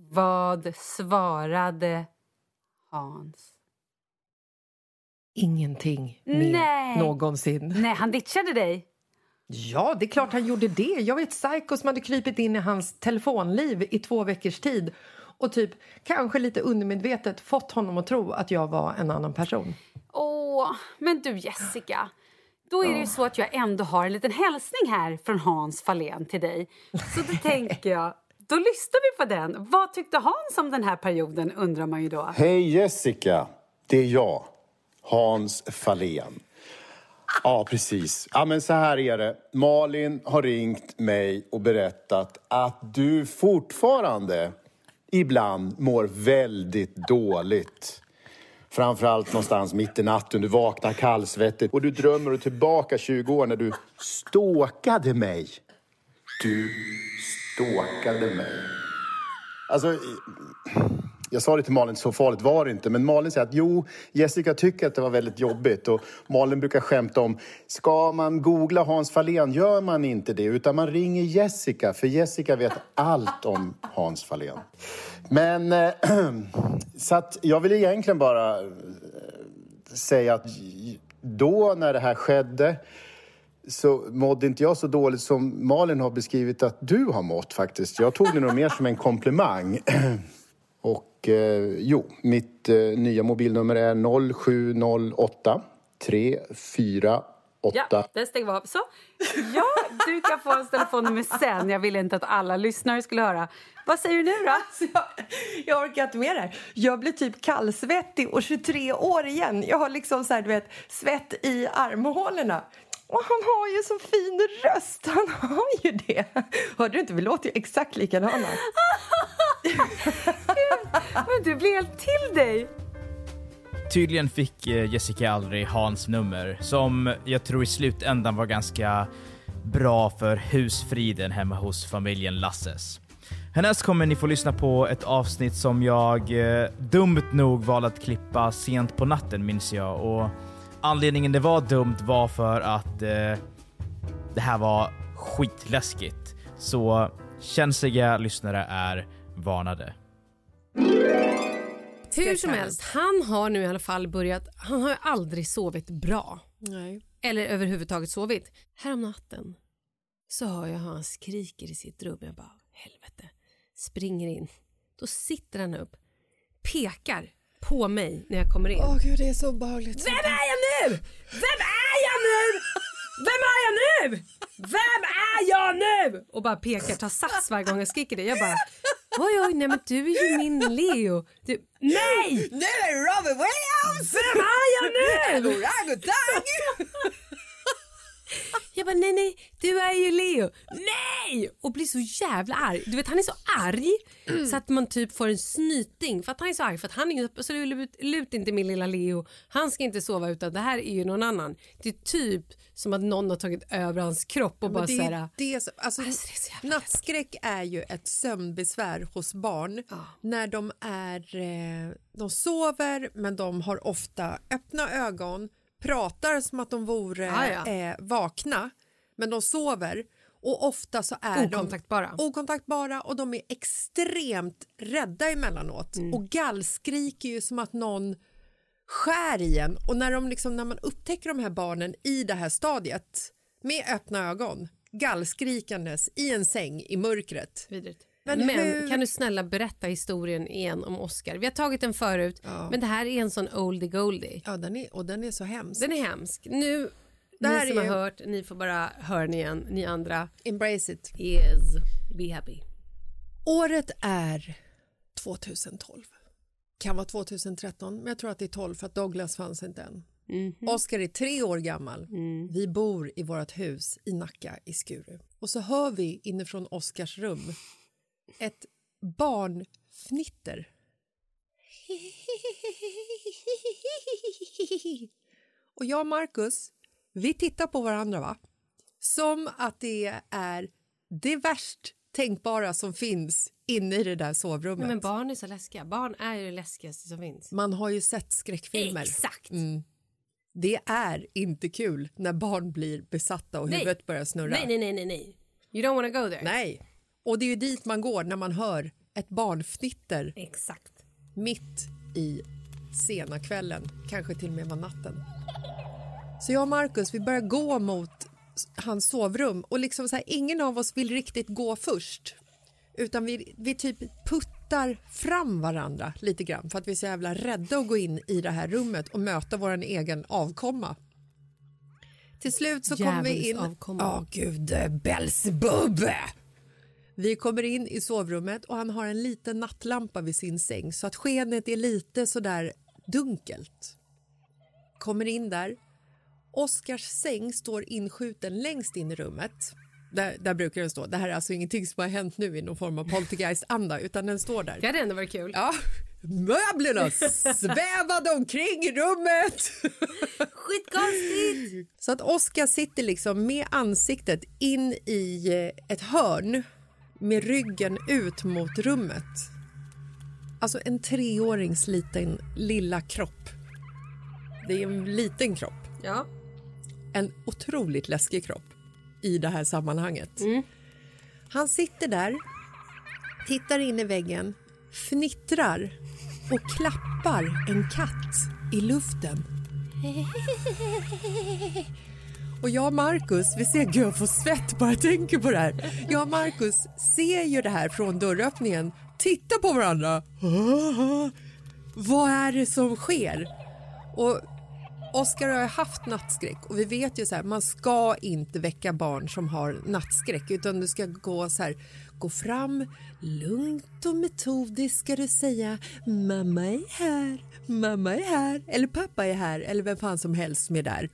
S8: Vad svarade Hans?
S1: Ingenting mer
S8: Nej.
S1: någonsin.
S8: Nej, han ditchade dig.
S1: Ja, det är klart han gjorde det. Jag var ett psycho som hade krypit in i hans telefonliv i två veckors tid och typ kanske lite undermedvetet fått honom att tro att jag var en annan person.
S8: Åh, men du Jessica. Då är det ju så att jag ändå har en liten hälsning här från Hans Fahlén till dig. Så då tänker jag, då lyssnar vi på den. Vad tyckte Hans om den här perioden undrar man ju då.
S9: Hej Jessica, det är jag, Hans Fahlén. Ja, precis. Ja, men så här är det. Malin har ringt mig och berättat att du fortfarande ibland mår väldigt dåligt. Framförallt någonstans mitt i natten. Du vaknar kallsvettig och du drömmer dig tillbaka 20 år när du ståkade mig. Du ståkade mig. Alltså, jag sa det till Malin, så farligt var det inte. Men Malin säger att jo, Jessica tycker att det var väldigt jobbigt. Och Malin brukar skämta om, ska man googla Hans Fahlén gör man inte det. Utan man ringer Jessica, för Jessica vet allt om Hans Fahlén. Men, äh, så att jag vill egentligen bara eh, säga att då när det här skedde så mådde inte jag så dåligt som Malin har beskrivit att du har mått faktiskt. Jag tog det nog mer som en komplimang. Och eh, jo, mitt eh, nya mobilnummer är 0708 348 åtta.
S8: Ja, den stänger vi av. Så, ja, du kan få hans telefonnummer sen. Jag ville inte att alla lyssnare skulle höra. Vad säger du nu då?
S7: Alltså, jag, jag orkar inte med det här. Jag blir typ kallsvettig och 23 år igen. Jag har liksom så här, du vet, svett i armhålorna. Och han har ju så fin röst, han har ju det. Hörde du inte? Vi låter ju exakt likadana.
S8: Men du blir helt till dig.
S2: Tydligen fick eh, Jessica aldrig Hans nummer, som jag tror i slutändan var ganska bra för husfriden hemma hos familjen Lasses. Härnäst kommer ni få lyssna på ett avsnitt som jag eh, dumt nog valde att klippa sent på natten minns jag och anledningen det var dumt var för att eh, det här var skitläskigt. Så känsliga lyssnare är varnade.
S3: Hur som helst, han har nu i alla fall börjat, han har ju aldrig sovit bra.
S1: Nej.
S3: Eller överhuvudtaget sovit. Härom natten så hör jag hur han skriker i sitt rum. Jag bara, helvete. Springer in. Då sitter han upp, pekar på mig när jag kommer in.
S1: Åh gud, det är så obehagligt.
S3: Vem är jag nu? Vem är jag nu? Vem är jag nu? Vem är jag nu? Och bara pekar, tar sats varje gång jag skriker det. Jag bara, oj oj, nej men du är ju min Leo. Du, nej!
S7: Nu är det Robin Williams!
S3: Vem är jag nu?
S7: Orangutang!
S3: Jag bara, nej nej, du är ju Leo. Nej! Och blir så jävla arg. Du vet han är så arg så att man typ får en snyting för att han är så arg för att han är absolut lut inte min lilla Leo. Han ska inte sova utan det här är ju någon annan. Det är typ som att någon har tagit över hans kropp och bara
S1: Men det,
S3: såhär.
S1: är det, som- alltså,
S3: Alltså, det är så
S1: nattskräck är ju ett sömnbesvär hos barn när de är eh, de sover men de har ofta öppna ögon pratar som att de vore
S3: Ah, ja.
S1: eh, vakna men de sover och ofta så är
S3: Okontaktbara.
S1: de okontaktbara och de är extremt rädda emellanåt
S3: Mm.
S1: och gallskriker ju som att någon skär i en och när, de liksom, när man upptäcker de här barnen i det här stadiet med öppna ögon gallskrikandes i en säng i mörkret.
S3: Vidrigt.
S1: Men
S3: Men, kan du snälla berätta historien igen om Oscar? Vi har tagit den förut, men det här är en sån oldie goldie.
S1: Ja, den är, och den är så hemsk.
S3: Den är hemsk. Nu,
S1: Det här
S3: ni som
S1: är
S3: har hört, ni får bara höra den igen. Ni andra,
S1: Embrace it.
S3: yes, be happy.
S1: Året är 2012. Kan vara 2013, men jag tror att det är 12 för att Douglas fanns inte än. Oscar är tre år gammal. Vi bor i vårt hus i Nacka i Skuru. Och så hör vi inifrån Oscars rum ett barnfnitter. Och jag och Marcus, vi tittar på varandra va? Som att det är det värst tänkbara som finns inne i det där sovrummet.
S3: Nej, men barn är så läskiga. Barn är ju det läskigaste som finns.
S1: Man har ju sett skräckfilmer.
S3: Exakt.
S1: Mm. Det är inte kul när barn blir besatta och
S3: Nej.
S1: huvudet börjar snurra.
S3: Nej, nej, nej, nej. You don't wanna go there.
S1: Nej. Och det är ju dit man går när man hör ett barnfnitter
S3: Exakt.
S1: mitt i sena kvällen, kanske till och med var natten. Så jag och Marcus, vi börjar gå mot hans sovrum och liksom så här, ingen av oss vill riktigt gå först. Utan vi, vi typ puttar fram varandra lite grann för att vi är så jävla rädda att gå in i det här rummet och möta vår egen avkomma. Till slut så kommer vi in...
S3: Djävulsavkomma.
S1: Ja, gud, eh, Belzebub! Vi kommer in i sovrummet och han har en liten nattlampa vid sin säng så att skenet är lite sådär dunkelt. Kommer in där. Oscars säng står inskjuten längst in i rummet. Där, där brukar den stå. Det här är alltså ingenting som har hänt nu i någon form av poltergeist-anda utan den står där.
S3: Det hade ändå varit kul.
S1: Ja, möblerna svävade omkring i rummet.
S3: Skitkonstigt!
S1: Så att Oskar sitter liksom med ansiktet in i eh, ett hörn med ryggen ut mot rummet. Alltså en treårings liten lilla kropp. Det är en liten kropp.
S3: Ja.
S1: En otroligt läskig kropp i det här sammanhanget. Han sitter där, tittar in i väggen, fnittrar och klappar en katt i luften. Och jag och Marcus, vi ser, gud jag får svett bara jag tänker på det här. Jag och Marcus ser ju det här från dörröppningen, tittar på varandra. Vad är det som sker? Och Oskar har ju haft nattskräck och vi vet ju så här, man ska inte väcka barn som har nattskräck utan du ska gå så här, gå fram lugnt och metodiskt ska du säga mamma är här, mamma är här eller pappa är här eller vem fan som helst som är där.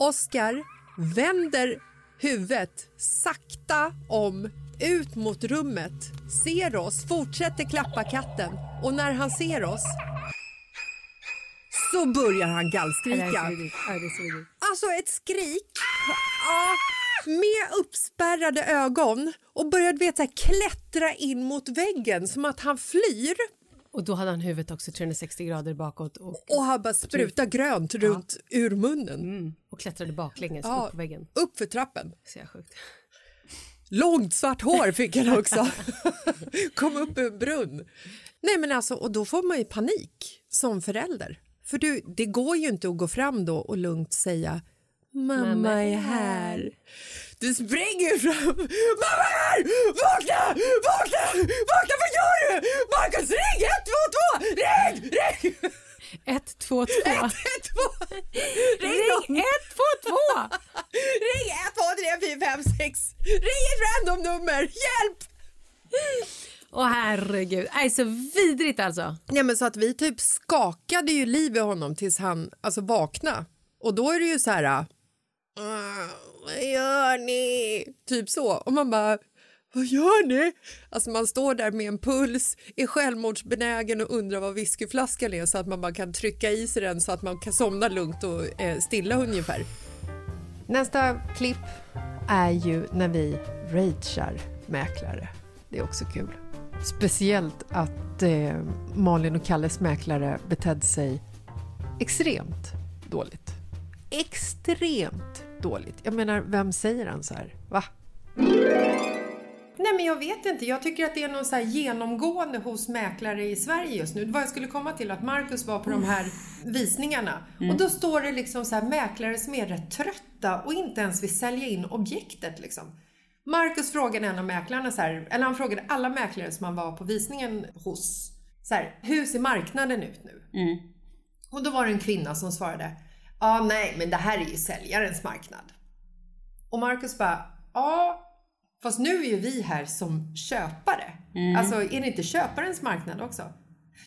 S1: Oskar vänder huvudet sakta om ut mot rummet, ser oss, fortsätter klappa katten och när han ser oss så börjar han gallskrika. Alltså ett skrik ja, med uppspärrade ögon och börjar vet, så här, klättra in mot väggen som att han flyr.
S10: Och då hade han huvudet också 360 grader bakåt och,
S1: Och han bara sprutar grönt runt ur munnen.
S10: mm, och klättrade baklänges
S1: Ja.
S10: upp på väggen.
S1: Upp för trappen.
S10: Så jag sjukt.
S1: Långt svart hår fick han också. Kom upp ur en brunn. Nej men alltså, och då får man ju panik som förälder. För du, det går ju inte att gå fram då och lugnt säga Mamma,
S10: Mamma
S1: är här. Du springer fram. Mamma! Vakna! Vakna! Vakna! Vad gör du? Marcus, ring 112! Ring! Ring!
S10: 122.
S1: 112!
S10: Ring 122!
S1: Ring 1, 2, 3, 4, 5, 6. Ring ett random nummer. Hjälp!
S10: Åh herregud, nej så vidrigt alltså.
S1: Nej, men så att vi typ skakade ju liv i honom tills han alltså, vaknade. Och då är det ju så här... Vad gör ni? Typ så. Och man bara... Vad gör ni? Alltså man står där med en puls, är självmordsbenägen och undrar vad whiskyflaskan är så att man bara kan trycka i sig den så att man kan somna lugnt och eh, stilla ungefär. Nästa klipp är ju när vi ragear mäklare. Det är också kul. Speciellt att eh, Malin och Kalles mäklare betedde sig extremt dåligt. Extremt dåligt. Jag menar, vem säger han så här? Va? Nej, men jag vet inte. Jag tycker att det är någon så genomgående hos mäklare i Sverige just nu. Vad jag skulle komma till att Marcus var på de här visningarna och då står det liksom så här mäklare som är rätt trötta och inte ens vill sälja in objektet liksom. Marcus frågade en av mäklarna så här, eller han frågade alla mäklare som han var på visningen hos, så här, hur ser marknaden ut nu? Och då var det en kvinna som svarade, ah, nej men det här är ju säljarens marknad. Och Marcus bara, ja fast nu är ju vi här som köpare. Alltså är det inte köparens marknad också?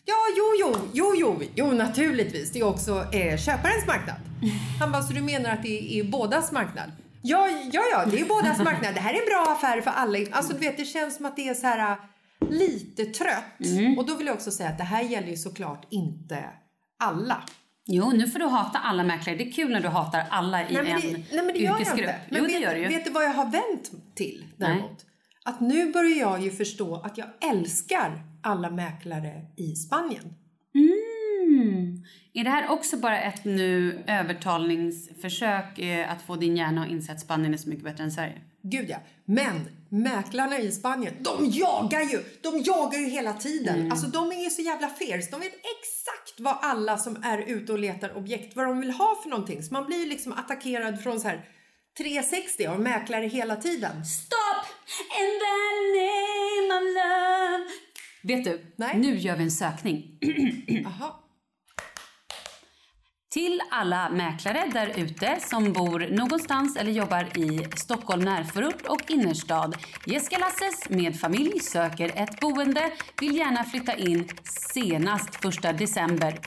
S1: Ja, jo, jo, jo, jo, jo, naturligtvis. Det är också eh, köparens marknad. Han bara, så du menar att det är bådas marknad? Ja, ja, ja, det är bådas marknad. Det här är en bra affär för alla. Alltså, du vet, det känns som att det är så här äh, lite trött. Och då vill jag också säga att det här gäller ju såklart inte alla.
S3: Jo, nu får du hata alla mäklare. Det är kul när du hatar alla i
S1: Nej,
S3: en
S1: det, nej, men det gör jag
S3: yrkesgrupp.
S1: inte. Men
S3: jo,
S1: vet,
S3: det gör du ju.
S1: vet du vad jag har vänt till däremot? Att nu börjar jag ju förstå att jag älskar alla mäklare i Spanien.
S3: Mm. Är det här också bara ett nu övertalningsförsök eh, att få din hjärna att inse att Spanien är så mycket bättre än Sverige?
S1: Gud ja. Men mäklarna i Spanien, de jagar ju! De jagar ju hela tiden.
S3: Mm.
S1: Alltså de är ju så jävla fierce. De vet exakt vad alla som är ute och letar objekt, vad de vill ha för någonting. Så man blir ju liksom attackerad från så här 360 av mäklare hela tiden.
S3: Stop in the name of love. Vet du,
S1: Nej.
S3: nu gör vi en sökning.
S1: Aha.
S3: Till alla mäklare där ute som bor någonstans eller jobbar i Stockholm närförort och innerstad. Jessica Lasses med familj söker ett boende, vill gärna flytta in senast 1 december.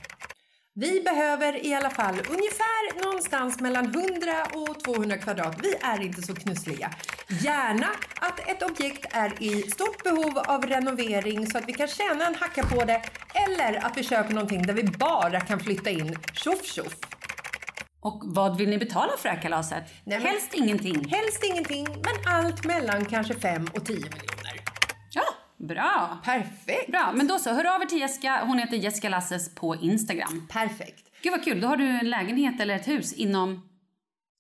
S1: Vi behöver i alla fall ungefär någonstans mellan 100 och 200 kvadrat. Vi är inte så knussliga. Gärna att ett objekt är i stort behov av renovering så att vi kan tjäna en hacka på det. Eller att vi köper någonting där vi bara kan flytta in tjoff tjoff.
S3: Och vad vill ni betala för det här kalaset?
S1: Nej, men-
S3: Helst ingenting.
S1: Helst ingenting, men allt mellan kanske 5 och 10 miljoner.
S3: Ja, bra.
S1: Perfekt!
S3: Bra, men då så. Hör av er till Jessica. Hon heter Jessica Lasses på Instagram.
S1: Perfekt.
S3: Gud vad kul. Då har du en lägenhet eller ett hus inom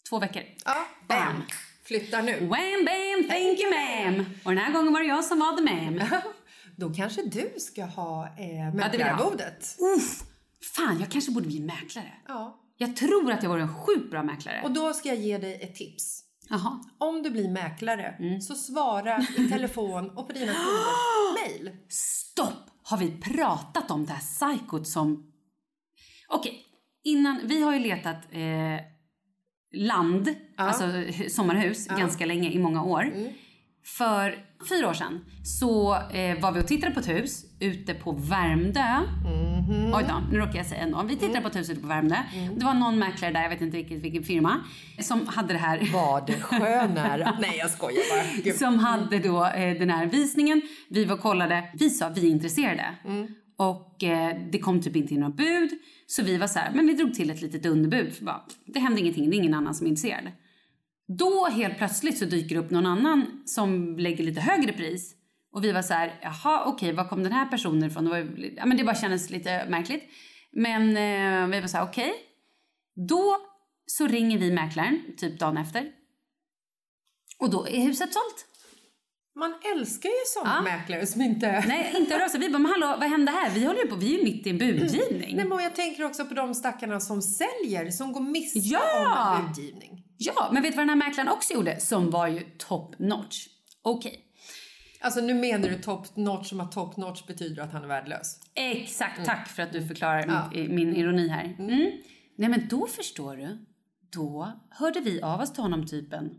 S3: två veckor.
S1: Ja, bam!
S3: Bam.
S1: Flyttar nu.
S3: Wham bam, thank you ma'am. Och den här gången var det jag som var the ma'am.
S1: Då kanske du ska ha eh, mäklararvodet.
S3: Uff, fan jag kanske borde bli mäklare.
S1: Ja.
S3: Jag tror att jag vore en sjukt bra mäklare.
S1: Och då ska jag ge dig ett tips.
S3: Jaha.
S1: Om du blir mäklare
S3: Mm.
S1: så svara i telefon och på dina kunders mejl.
S3: Stopp! Har vi pratat om det här psykot som... Okej, innan, vi har ju letat eh, land, alltså hu- sommarhus, ganska länge, i många år. För fyra år sedan så eh, var vi och tittade på ett hus ute på Värmdö. Oj då, nu råkar jag säga ändå. Vi tittade på ett hus ute på Värmdö. Det var någon mäklare där, jag vet inte vilken, vilken firma, som hade det här.
S1: Vad skönare. Nej, jag skojar bara. Gud.
S3: Som hade då eh, den här visningen. Vi var och kollade. Vi sa vi är intresserade. Och eh, det kom typ inte in några bud. Så vi var så här, men vi drog till ett litet underbud. För bara, det hände ingenting, det är ingen annan som är intresserad. Då helt plötsligt så dyker det upp någon annan som lägger lite högre pris. Och vi var så här, jaha okej, var kom den här personen ifrån? Det, var, ja, men det bara kändes lite märkligt. Men eh, vi var så här, okej. Då så ringer vi mäklaren, typ dagen efter. Och då är huset sålt.
S1: Man älskar ju sådana
S3: Ja.
S1: mäklare som inte...
S3: Nej, inte hör av sig. Vi bara, men hallå, vad hände här? Vi håller ju på, vi är ju mitt i en budgivning.
S1: Nej, men jag tänker också på de stackarna som säljer, som går miste
S3: Ja!
S1: om en budgivning.
S3: Ja, men vet du vad den här mäklaren också gjorde? Som var ju top notch. Okej.
S1: Alltså nu menar du top notch som att top notch betyder att han är värdelös.
S3: Exakt, tack för att du förklarar
S1: Ja.
S3: min ironi här. Mm. Nej men då förstår du, då hörde vi av oss till honom typ en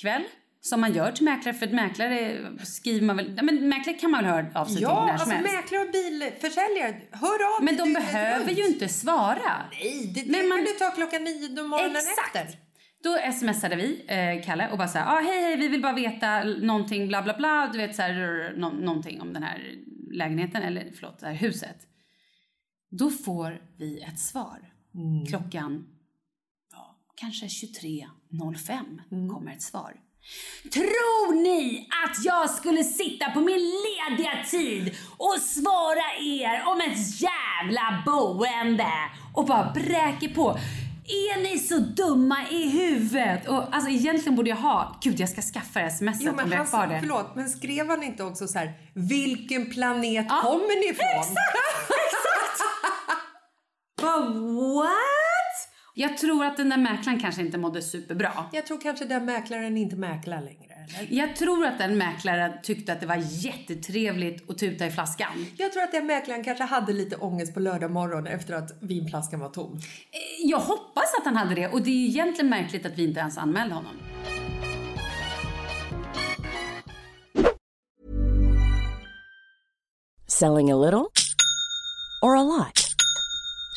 S3: kväll. Som man gör till mäklare, för att mäklare skriver man väl... Ja, men mäklare kan man väl höra av sig till
S1: Ja,
S3: när
S1: alltså
S3: som helst.
S1: mäklare och bilförsäljare, hör av
S3: Men de behöver ju inte svara.
S1: Nej, det, det
S3: Men man-
S1: kan du ta klockan nio morgonen
S3: Exakt.
S1: efter.
S3: Då smsade vi eh, Kalle och bara så här, ah, hej hej vi vill bara veta någonting bla bla bla, du vet så här, nå- någonting om den här lägenheten eller förlåt det här huset. Då får vi ett svar. Klockan ja, kanske 23.05 kommer ett svar. Tror ni att jag skulle sitta på min lediga tid och svara er om ett jävla boende och bara bräker på? Är ni så dumma i huvudet? Och alltså egentligen borde jag ha, gud jag ska skaffa det smset
S1: Jo,
S3: om
S1: men
S3: jag har kvar det.
S1: förlåt, men skrev han inte också så här, vilken planet
S3: Ja,
S1: kommer ni ifrån?
S3: Bara, what? Jag tror att den där mäklaren kanske inte mådde superbra.
S1: Jag tror kanske den mäklaren inte mäklar längre. Eller?
S3: Jag tror att den mäklaren tyckte att det var jättetrevligt att tuta i flaskan.
S1: Jag tror att den mäklaren kanske hade lite ångest på lördag morgon efter att vinflaskan var tom.
S3: Jag hoppas att han hade det och det är egentligen märkligt att vi inte ens anmälde honom.
S11: Selling a little or a lot?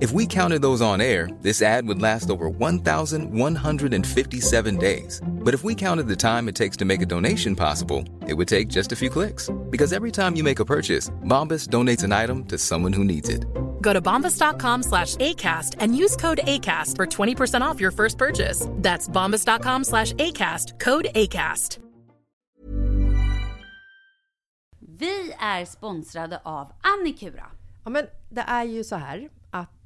S12: If we counted those on air, this ad would last over 1,157 days. But if we counted the time it takes to make a donation possible, it would take just a few clicks. Because every time you make a purchase, Bombas donates an item to someone who needs it.
S13: Go to bombas.com slash ACAST and use code ACAST for 20% off your first purchase. That's bombas.com slash ACAST. Code ACAST.
S3: Vi är sponsrade av Annikura.
S1: Ja, men det är ju så här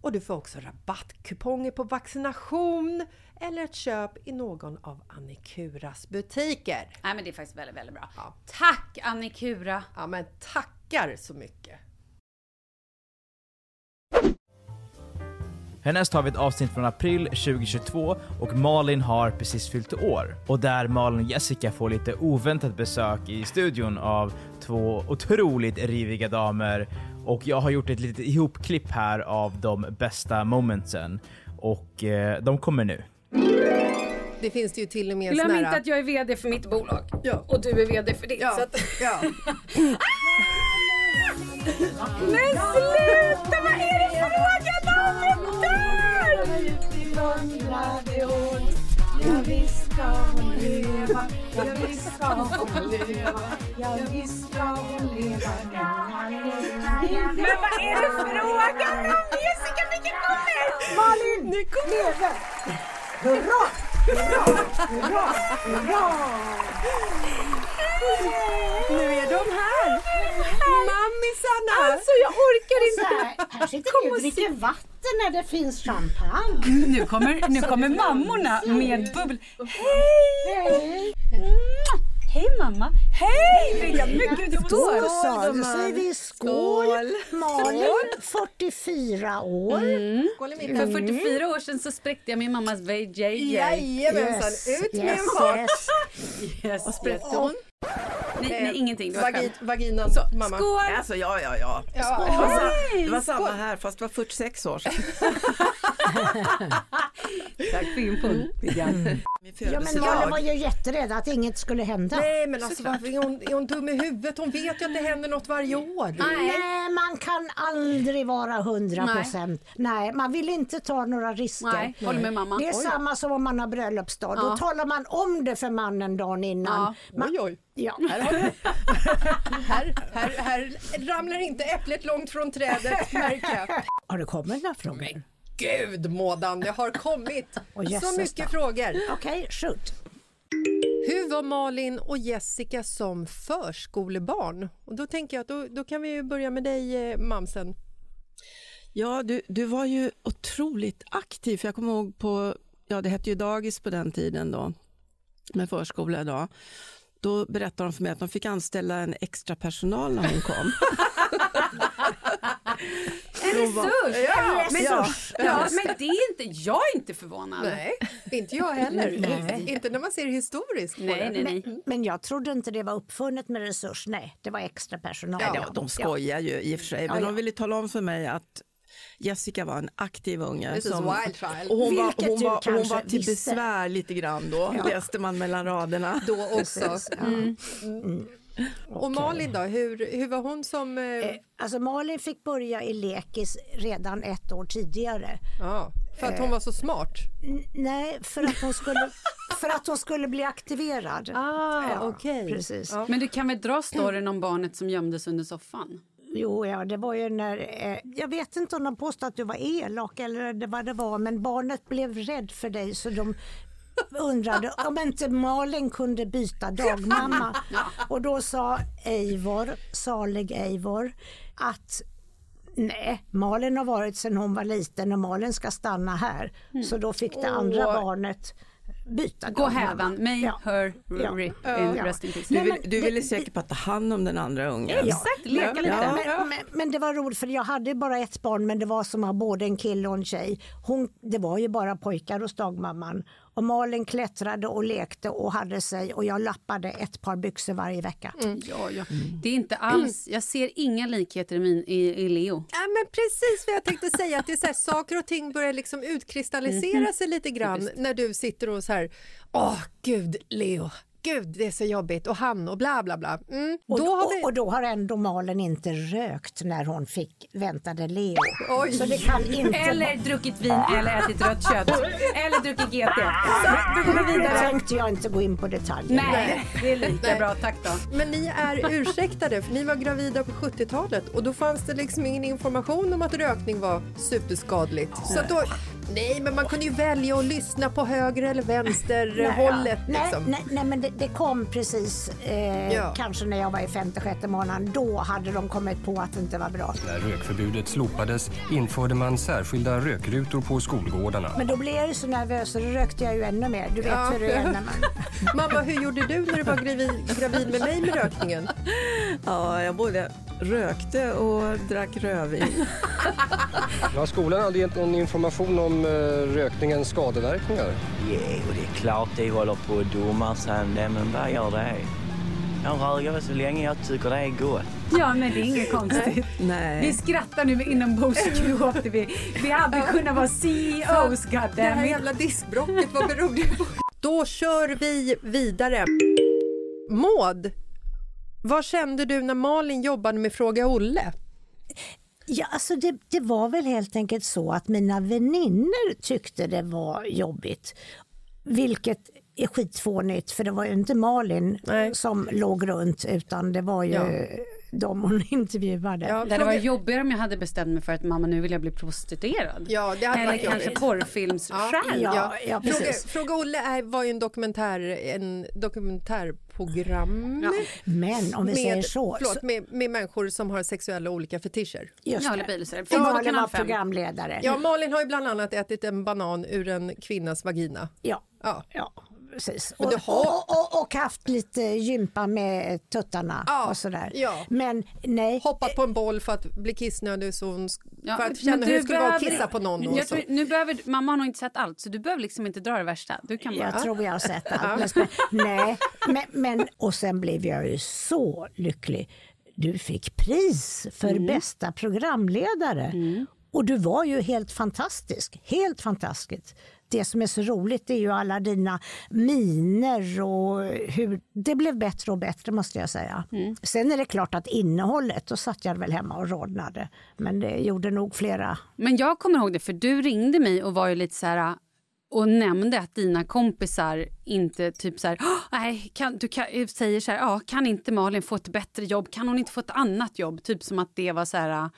S1: och du får också rabattkuponger på vaccination eller ett köp i någon av Annikuras butiker.
S8: Nej men det är faktiskt väldigt, väldigt bra. Tack Annikura!
S1: Ja men tackar så mycket!
S2: Härnäst har vi ett avsnitt från april 2022 och Malin har precis fyllt år. Och där Malin och Jessica får lite oväntat besök i studion av två otroligt riviga damer. Och jag har gjort ett litet ihopklipp här av de bästa momentsen. Och eh, de kommer nu.
S1: Det finns det ju till och med
S3: Glöm inte att jag är VD för mitt bolag.
S1: Ja.
S3: Och du är VD för ditt.
S1: Ja,
S3: Så att...
S1: ja.
S3: Men sluta! Vad är det frågan om det där?
S7: Ja visst ska hon leva, ja visst ska hon leva, ja visst ska hon leva.
S3: Men vad är det frågan om? Jessica, vilken kommer?
S7: Malin, leve! Hurra! Hurra! Hurra! Hurra!
S1: Nu är de här! Mammisarna!
S3: Alltså jag orkar inte.
S14: här, här sitter vi och dricker vatten när det finns champagne.
S3: Nu kommer, nu kommer mammorna med bubbel.
S14: Hej!
S3: Hej mamma! Hej William! Men gud, det
S14: Då då säger vi skål. Malin, 44 år.
S3: För 44 år sedan så spräckte jag min mammas VJ.
S1: Jajamensan, ut med en fart!
S3: Yes,
S15: Vad spräckte
S3: yes.
S15: hon?
S3: Nej, nej, ingenting. Det var
S1: Vagi,
S3: skämt.
S1: vaginan,
S3: Så,
S1: mamma.
S3: skål!
S15: Alltså ja, ja, ja.
S1: Ja.
S15: Det var, sa-
S3: Hej!
S15: det var samma här fast det var 46 år sedan.
S3: Tack för infon. William.
S15: Min
S14: Ja, men Malin var ju jätterädd att inget skulle hända.
S1: Nej men alltså varför är hon, är hon dum i huvudet? Hon vet ju att det händer något varje år.
S14: Nej, man kan aldrig vara 100 procent. Nej. man vill inte ta några risker.
S3: Nej, håller med mamma.
S14: Det är
S3: Oj.
S14: samma som om man har bröllopsdag. Då
S3: Ja.
S14: talar man om det för mannen dagen innan. Man,
S1: Oj, oj.
S14: Ja.
S1: Här, här, här, här ramlar inte äpplet långt från trädet märker jag.
S14: Har det kommit några frågor?
S1: Gud Mådan, det har kommit
S14: Åh,
S1: så
S14: jösses
S1: mycket
S14: då.
S1: frågor.
S14: Okej, shoot.
S1: Hur var Malin och Jessica som förskolebarn? Och då tänker jag att då, då kan vi börja med dig eh, Mamsen.
S15: Ja, du, du var ju otroligt aktiv. För jag kommer ihåg på, ja det hette ju dagis på den tiden då, med förskola idag. Då berättade de för mig att de fick anställa en extra personal när hon kom.
S3: En resurs!
S15: Ja,
S3: men,
S15: ja.
S3: ja, men det är inte, jag är inte förvånad.
S1: Nej, inte jag heller.
S14: Nej.
S1: Inte när man ser historiskt på
S3: Nej,
S1: det.
S3: nej,
S14: Men, men jag trodde inte det var uppfunnet med resurs. Nej, det var extra personal.
S15: Ja, de skojar ju i och för sig, men
S14: ja.
S15: de ville tala om för mig att Jessica var en aktiv unge.
S1: This is wild child.
S15: och hon, var, hon, var, hon var till
S14: visste.
S15: besvär lite grann då,
S14: Ja.
S15: läste man mellan raderna.
S1: Då också.
S14: Precis, ja.
S1: Mm. Och Malin då, hur, hur var hon som... Eh,
S14: Eh, Alltså Malin fick börja i lekis redan ett år tidigare.
S1: ja, för att hon var så smart?
S14: N- nej, för att hon skulle, för att hon skulle bli aktiverad.
S1: Ah,
S14: Ja,
S1: okej.
S14: Precis.
S3: Men du kan väl dra storyn om barnet som gömdes under soffan?
S14: Jo, ja, det var ju när... Eh, jag vet inte om de påstod att du var elak eller det vad det var, men barnet blev rädd för dig så de undrade om inte Malin kunde byta dagmamma. Och då sa Eivor, salig Eivor, att Nej, Malin har varit sedan hon var liten och Malin ska stanna här. Så då fick det andra
S3: Åh.
S14: barnet byta
S3: Gå may
S14: Ja.
S3: her
S14: Ja.
S3: rip
S14: Ja.
S3: in
S14: Ja.
S3: rest in peace.
S15: Du, vill, du
S14: det-
S15: ville säkert bara ta hand om den andra ungen.
S3: Exakt, leka lite.
S15: Ja.
S14: Men, men, men det var roligt för jag hade bara ett barn men det var som att ha både en kille och en tjej. Hon, det var ju bara pojkar hos dagmamman. Och Malin klättrade och lekte och hade sig och jag lappade ett par byxor varje vecka.
S3: Ja, ja. Det är inte alls, jag ser inga likheter i, min, i, i Leo.
S1: Ja, men precis vad jag tänkte säga. Att det är så här, saker och ting börjar liksom utkristallisera sig lite grann när du sitter och så här, åh gud Leo, gud det är så jobbigt och han och bla bla bla. Mm.
S14: Och,
S1: Då
S14: då
S1: har vi...
S14: och då har ändå Malin inte rökt när hon fick väntade Leo.
S1: Oj.
S14: Så det kan inte
S3: Eller druckit vin eller ätit rött kött. Eller druckit GT. Så, då går vi vidare.
S14: tänkte jag inte gå in på detaljer.
S3: Nej, det är lika
S1: Nej.
S3: bra. Tack då.
S1: Men ni är ursäktade för ni var gravida på 70-talet och då fanns det liksom ingen information om att rökning var superskadligt. Så då, nej men man kunde ju välja att lyssna på höger eller vänster
S14: Nej,
S1: hållet
S14: ja.
S1: liksom.
S14: nej, nej, nej, men det, det kom precis, eh,
S1: Ja.
S14: kanske när jag var i femte, sjätte månaden. Då hade de kommit på att det inte var bra.
S16: När rökförbudet slopades införde man särskilda rökrutor på skolgårdarna.
S14: Men då blev jag ju så nervös och då rökte jag ju ännu mer. Du vet
S1: Ja.
S14: hur det är när man...
S1: Mamma, hur gjorde du när du var gravid, gravid med mig med rökningen?
S15: Ja, jag både rökte och drack rödvin.
S16: Ja, skolan hade gett någon information om eh, rökningens skadeverkningar.
S17: Jo, det är klart de håller på att dumma sig men vad gör det? Jag röker väl så länge jag tycker det är gott.
S3: Ja, men det är inget konstigt.
S15: Nej.
S3: Vi skrattar nu inombords. Gud, vad vi, vi hade kunnat vara CEOs,
S1: Det här
S3: goddammit.
S1: jävla diskbrocket, vad beror det på? Då kör vi vidare. Maud, vad kände du när Malin jobbade med Fråga Olle?
S14: Ja, alltså det, det var väl helt enkelt så att mina vänner tyckte det var jobbigt. Vilket är skitfånigt för det var ju inte Malin som låg runt utan det var ju
S3: Ja.
S14: De hon intervjuade.
S3: det hade varit jobbigare om jag hade bestämt mig för att mamma nu vill jag bli prostituerad.
S1: Ja, det hade
S3: Eller
S1: varit
S3: kanske porrfilmsstjärna.
S1: Fråga, Fråga Olle är, var ju en dokumentär, en dokumentärprogram.
S14: Men om vi säger så-
S1: Förlåt,
S14: så-
S1: med, med människor som har sexuella olika fetischer.
S14: Just
S3: Ja,
S14: det.
S3: eller.
S14: Och
S3: Från
S14: Malin var programledare.
S1: Ja, Malin har ju bland annat ätit en banan ur en kvinnas vagina.
S14: Ja.
S1: Ja.
S14: ja precis. Och,
S1: har-
S14: och, och, och haft lite gympa med tuttarna och sådär.
S1: Ja.
S14: Men nej.
S1: Hoppat på en boll för att bli kissnödig så hon,
S3: Ja,
S1: för att känna hur
S3: du
S1: det skulle vara att kissa på någon. Och
S3: Jag
S1: så.
S3: tror, nu behöver, mamma har nog inte sett allt, så du behöver liksom inte dra det värsta. Du kan bara...
S14: Jag tror jag har sett allt. Men, nej, men, men, och sen blev jag ju så lycklig. Du fick pris för
S3: Mm.
S14: bästa programledare. Och du var ju helt fantastisk. Helt fantastisk. Det som är så roligt är ju alla dina miner och hur det blev bättre och bättre måste jag säga.
S3: Mm.
S14: Sen är det klart att innehållet, då satt jag väl hemma och rodnade. Men det gjorde nog flera.
S3: Men jag kommer ihåg det, för du ringde mig och var ju lite så här och nämnde att dina kompisar inte typ så här, "Åh, nej, kan, du kan, säger så här, ja, kan inte Malin få ett bättre jobb? Kan hon inte få ett annat jobb? Typ som att det var så här...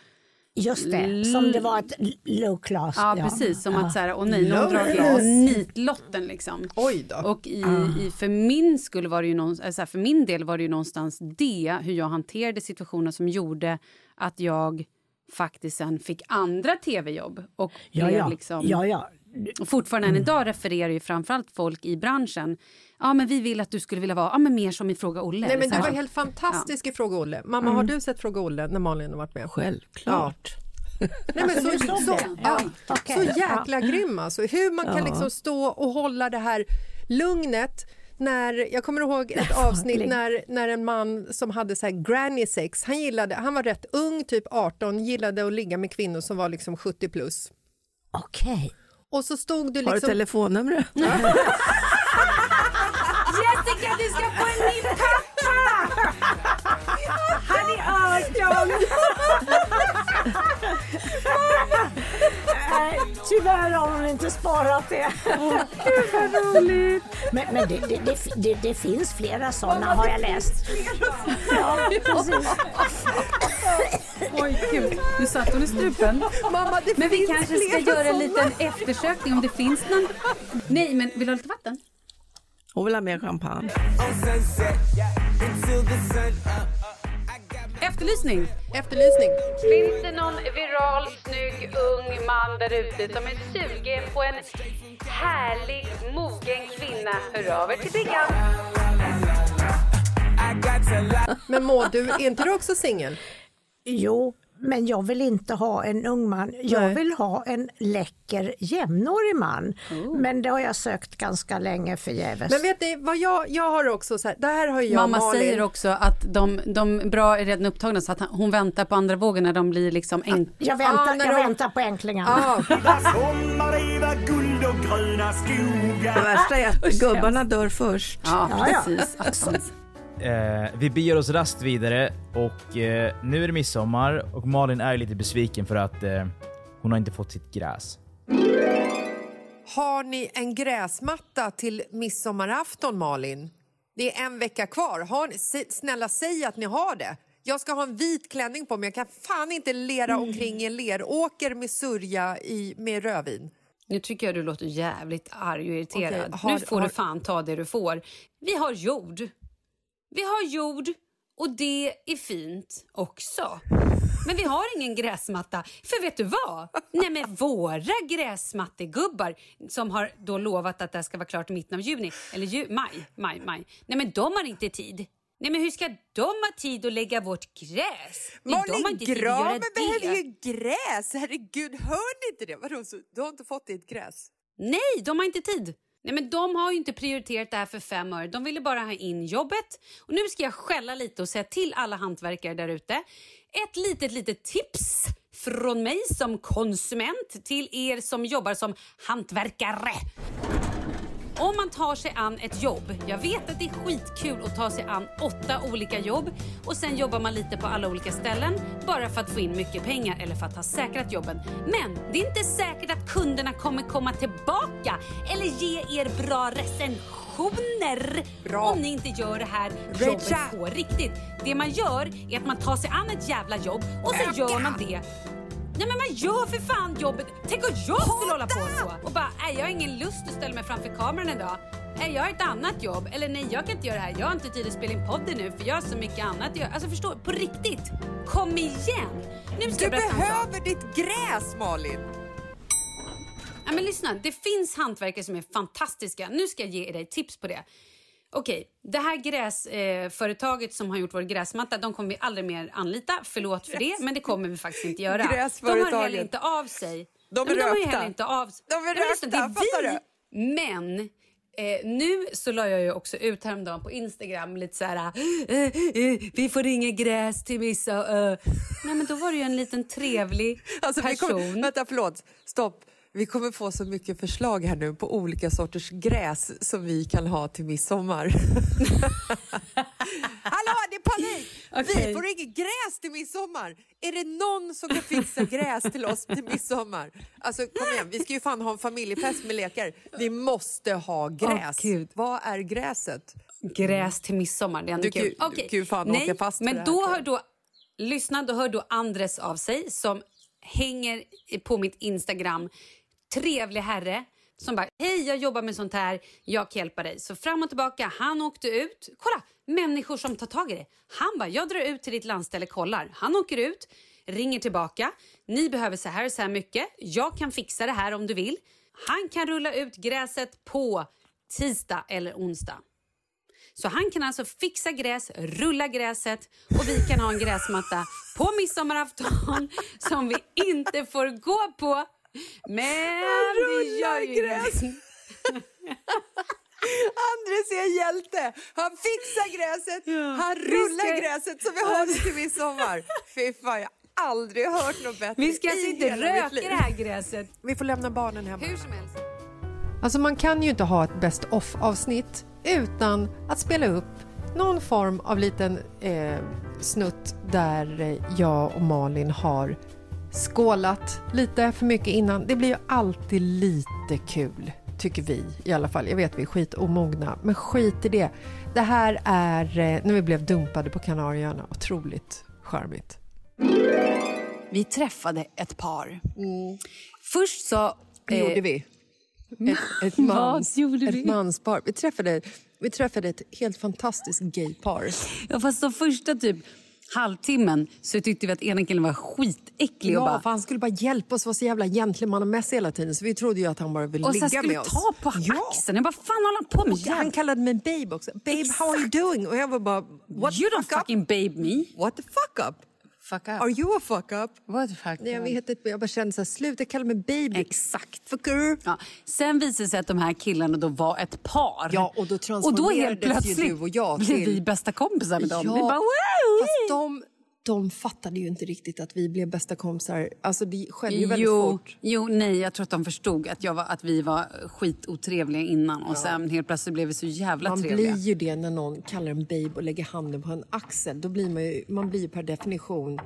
S14: Just det, som det var ett low class.
S3: Ja, precis. Som
S14: Ja.
S3: att så här, åh nej, någon drar nitlotten liksom.
S1: Oj då.
S3: Och i,
S14: Ah.
S3: i, för min skull var det ju någon, alltså för min del var det ju någonstans det, hur jag hanterade situationen som gjorde att jag faktiskt sen fick andra tv-jobb och
S14: Ja,
S3: blev
S14: ja.
S3: liksom...
S14: Ja, ja.
S3: Och fortfarande än idag refererar ju framförallt folk i branschen. Ja, men vi vill att du skulle vilja vara ja, men mer som i Fråga Olle.
S1: Nej, men
S3: eller
S1: du var helt fantastisk i Fråga Olle. Mamma, har du sett Fråga Olle när Malin har varit med?
S15: Självklart.
S1: Nej, men
S14: Alltså,
S1: så, så,
S14: det?
S1: ja, så
S14: ja.
S1: jäkla grym alltså. Hur man kan
S14: Ja.
S1: liksom stå och hålla det här lugnet när, jag kommer ihåg ett
S14: Ja,
S1: avsnitt när, när en man som hade så här granny sex, han, gillade, han var rätt ung, typ 18, gillade att ligga med kvinnor som var liksom 70 plus.
S14: Okej.
S1: Och så stod du
S15: Har du
S1: liksom...
S15: telefonnumret?
S18: Jessica, du ska få en ny pappa! Han är 18!
S14: Nej, tyvärr har hon inte sparat det.
S18: Gud vad roligt!
S14: Men, men det, det, det, det, det finns flera sådana har jag läst. Ja, precis.
S3: Oj, gud. Nu satt hon i strupen.
S1: Mamma, det
S3: men vi
S1: finns
S3: kanske ska
S1: flera
S3: göra en liten eftersökning om det finns någon... Nej, men vill du ha lite vatten?
S15: Hon vill ha mer champagne.
S3: Efterlysning.
S1: Efterlysning.
S3: Finns det någon viral, snygg, ung man där ute som är sugen på en härlig, mogen kvinna? Hör av er till Biggan.
S1: Men Maud, du, är inte du också singel?
S14: Jo, men jag vill inte ha en ung man. Jag
S1: Nej.
S14: vill ha en läcker jämnårig man. Men det har jag sökt ganska länge förgäves.
S1: Men vet ni vad jag, jag har också så här, det här har jag
S3: Mamma
S1: Malin.
S3: säger också att de, de bra är redan upptagna så att hon väntar på andra vågen när de blir liksom en...
S14: Jag väntar,
S1: Ja, när
S14: jag
S1: de-
S14: väntar på änklingarna.
S1: Ja.
S15: Det värsta är att gubbarna dör först.
S3: Ja,
S14: Ja, ja.
S3: precis.
S2: Eh, vi beger oss rast vidare och eh, nu är det midsommar och Malin är lite besviken för att eh, hon har inte fått sitt gräs.
S1: Har ni en gräsmatta till midsommarafton, Malin? Det är en vecka kvar. Har ni, snälla, säg att ni har det. Jag ska ha en vit klänning på mig. Jag kan fan inte lera omkring i en leråker med sörja i, med rödvin.
S3: Nu tycker jag du låter jävligt arg och irriterad.
S1: Okej, har-
S3: nu får
S1: har-
S3: du fan ta det du får. Vi har jord. Vi har jord och det är fint också. Men vi har ingen gräsmatta. För vet du vad? Nej men våra gräsmattegubbar som har då lovat att det här ska vara klart i mitten av juni, eller ju, maj, maj, maj. Nej men de har inte tid. Nej men hur ska de ha tid att lägga vårt gräs? De
S1: Malin, graven
S3: det.
S1: behöver ju gräs. Herregud, hör ni inte det? Vadå, så, du har inte fått ditt gräs?
S3: Nej, de har inte tid. Nej, men de har ju inte prioriterat det här för fem öre. De ville bara ha in jobbet. Och nu ska jag skälla lite och säga till alla hantverkare där ute. Ett litet, litet tips från mig som konsument till er som jobbar som hantverkare. Om man tar sig an ett jobb, jag vet att det är skitkul att ta sig an åtta olika jobb och sen jobbar man lite på alla olika ställen bara för att få in mycket pengar eller för att ha säkrat jobben. Men det är inte säkert att kunderna kommer komma tillbaka eller ge er bra recensioner om ni inte gör det här jobbet på riktigt. Det man gör är att man tar sig an ett jävla jobb och så gör man det Nej men man gör för fan jobbet. Tänk om jag skulle hålla på så och bara, nej jag har ingen lust att ställa mig framför kameran idag. Nej, jag har ett annat jobb. Eller nej, jag kan inte göra det här. Jag har inte tid att spela in podden nu för jag har så mycket annat att göra. Alltså förstå, på riktigt. Kom igen! Nu ska
S1: Du
S3: jag berätta
S1: behöver ditt gräs, Malin!
S3: Ja, men lyssna, det finns hantverkare som är fantastiska. Nu ska jag ge dig tips på det. Okej, det här gräsföretaget eh, som har gjort vår gräsmatta, de kommer vi aldrig mer anlita. Förlåt för det, men det kommer vi faktiskt inte göra. De har
S1: Gräsföretaget.
S3: heller inte av sig.
S1: De är
S3: men de har
S1: rökta.
S3: heller inte av sig.
S1: De är rökta,
S3: det är
S1: fattar
S3: vi. Men eh, nu så la jag ju också ut häromdagen på Instagram lite så här... Eh, eh, vi får inga gräs till vissa... Eh. Nej, men då var det ju en liten trevlig
S1: Alltså, vi
S3: person.
S1: kommer, vänta, förlåt. Stopp. Vi kommer få så mycket förslag här nu på olika sorters gräs som vi kan ha till midsommar. Hallå, det är panik!
S3: Okej.
S1: Vi får inget gräs till midsommar. Är det någon som kan fixa gräs till oss till midsommar? Alltså kom igen, vi ska ju fan ha en familjefest med lekar. Vi måste ha gräs.
S3: Gud.
S1: Vad är gräset?
S3: Gräs till midsommar, det är ändå
S1: Du
S3: kul.
S1: du kan ju fan
S3: Nej,
S1: åka fast
S3: men då hör då, lyssna, då hör då Andres av sig som hänger på mitt Instagram. Trevlig herre som bara, hej jag jobbar med sånt här, jag kan hjälpa dig. Så fram och tillbaka, han åkte ut. Kolla, människor som tar tag i det. Han bara, jag drar ut till ditt landställe, kollar. Han åker ut, ringer tillbaka. Ni behöver så här och så här mycket. Jag kan fixa det här om du vill. Han kan rulla ut gräset på tisdag eller onsdag. Så han kan alltså fixa gräs, rulla gräset och vi kan ha en gräsmatta på midsommarafton som vi inte får gå på. Men det gör ju
S7: gräs. Andres är hjälte. Han fixar gräset, han
S3: Vi
S7: rullar
S3: ska-
S7: gräset så vi har det till midsommar. Fy fan, jag har aldrig hört något bättre
S3: Vi ska alltså inte röka det här gräset.
S1: Vi får lämna barnen hemma.
S3: Hur som helst.
S1: Alltså man kan ju inte ha ett best of avsnitt utan att spela upp någon form av liten eh, snutt där eh, jag och Malin har skålat lite för mycket innan. Det blir ju alltid lite kul, tycker vi i alla fall. Jag vet vi är skitomogna, men skit i det. Det här är eh, när vi blev dumpade på Kanarieöarna. Otroligt charmigt.
S3: Vi träffade ett par. Först så...
S1: Det
S3: eh,
S1: gjorde vi. Ett, ett, mans, ett manspar. Vi träffade, vi träffade ett helt fantastiskt gaypar.
S3: Ja, fast de första typ halvtimmen så tyckte vi att ena killen var skitäcklig. och
S1: Ja,
S3: bara,
S1: för han skulle bara hjälpa oss vara så jävla gentlemannamässig hela tiden. Så vi trodde ju att han bara ville
S3: och
S1: ligga
S3: sen skulle
S1: med oss.
S3: ta på axeln. Jag bara, fan håller han på med?
S1: Och han kallade mig babe också. Babe, how are you doing? Och jag var bara, what
S3: You
S1: the
S3: don't
S1: fuck up?
S3: fucking babe me.
S1: What the fuck up?
S3: Fuck up.
S1: Are you a fuck up?
S3: What fuck
S1: Nej, jag vet inte, jag bara kände så här, sluta kalla mig baby.
S3: Exakt.
S1: Fucker.
S3: Ja. Sen visade det sig att de här killarna då var ett par.
S1: Ja, och då
S3: och då helt
S1: transformerades ju
S3: plötsligt
S1: du och jag
S3: blev
S1: till-
S3: vi bästa kompisar med dem.
S1: Ja,
S3: Vi bara, wow!
S1: Fast de, de fattade ju inte riktigt att vi blev bästa kompisar. Alltså det skedde ju väldigt
S3: jo,
S1: fort.
S3: jo, nej, jag tror att de förstod att, jag var, att vi var skitotrevliga innan och sen helt plötsligt blev vi så jävla
S1: Man
S3: trevliga.
S1: blir ju det när någon kallar en babe och lägger handen på en axel. Då blir man ju, man blir ju per definition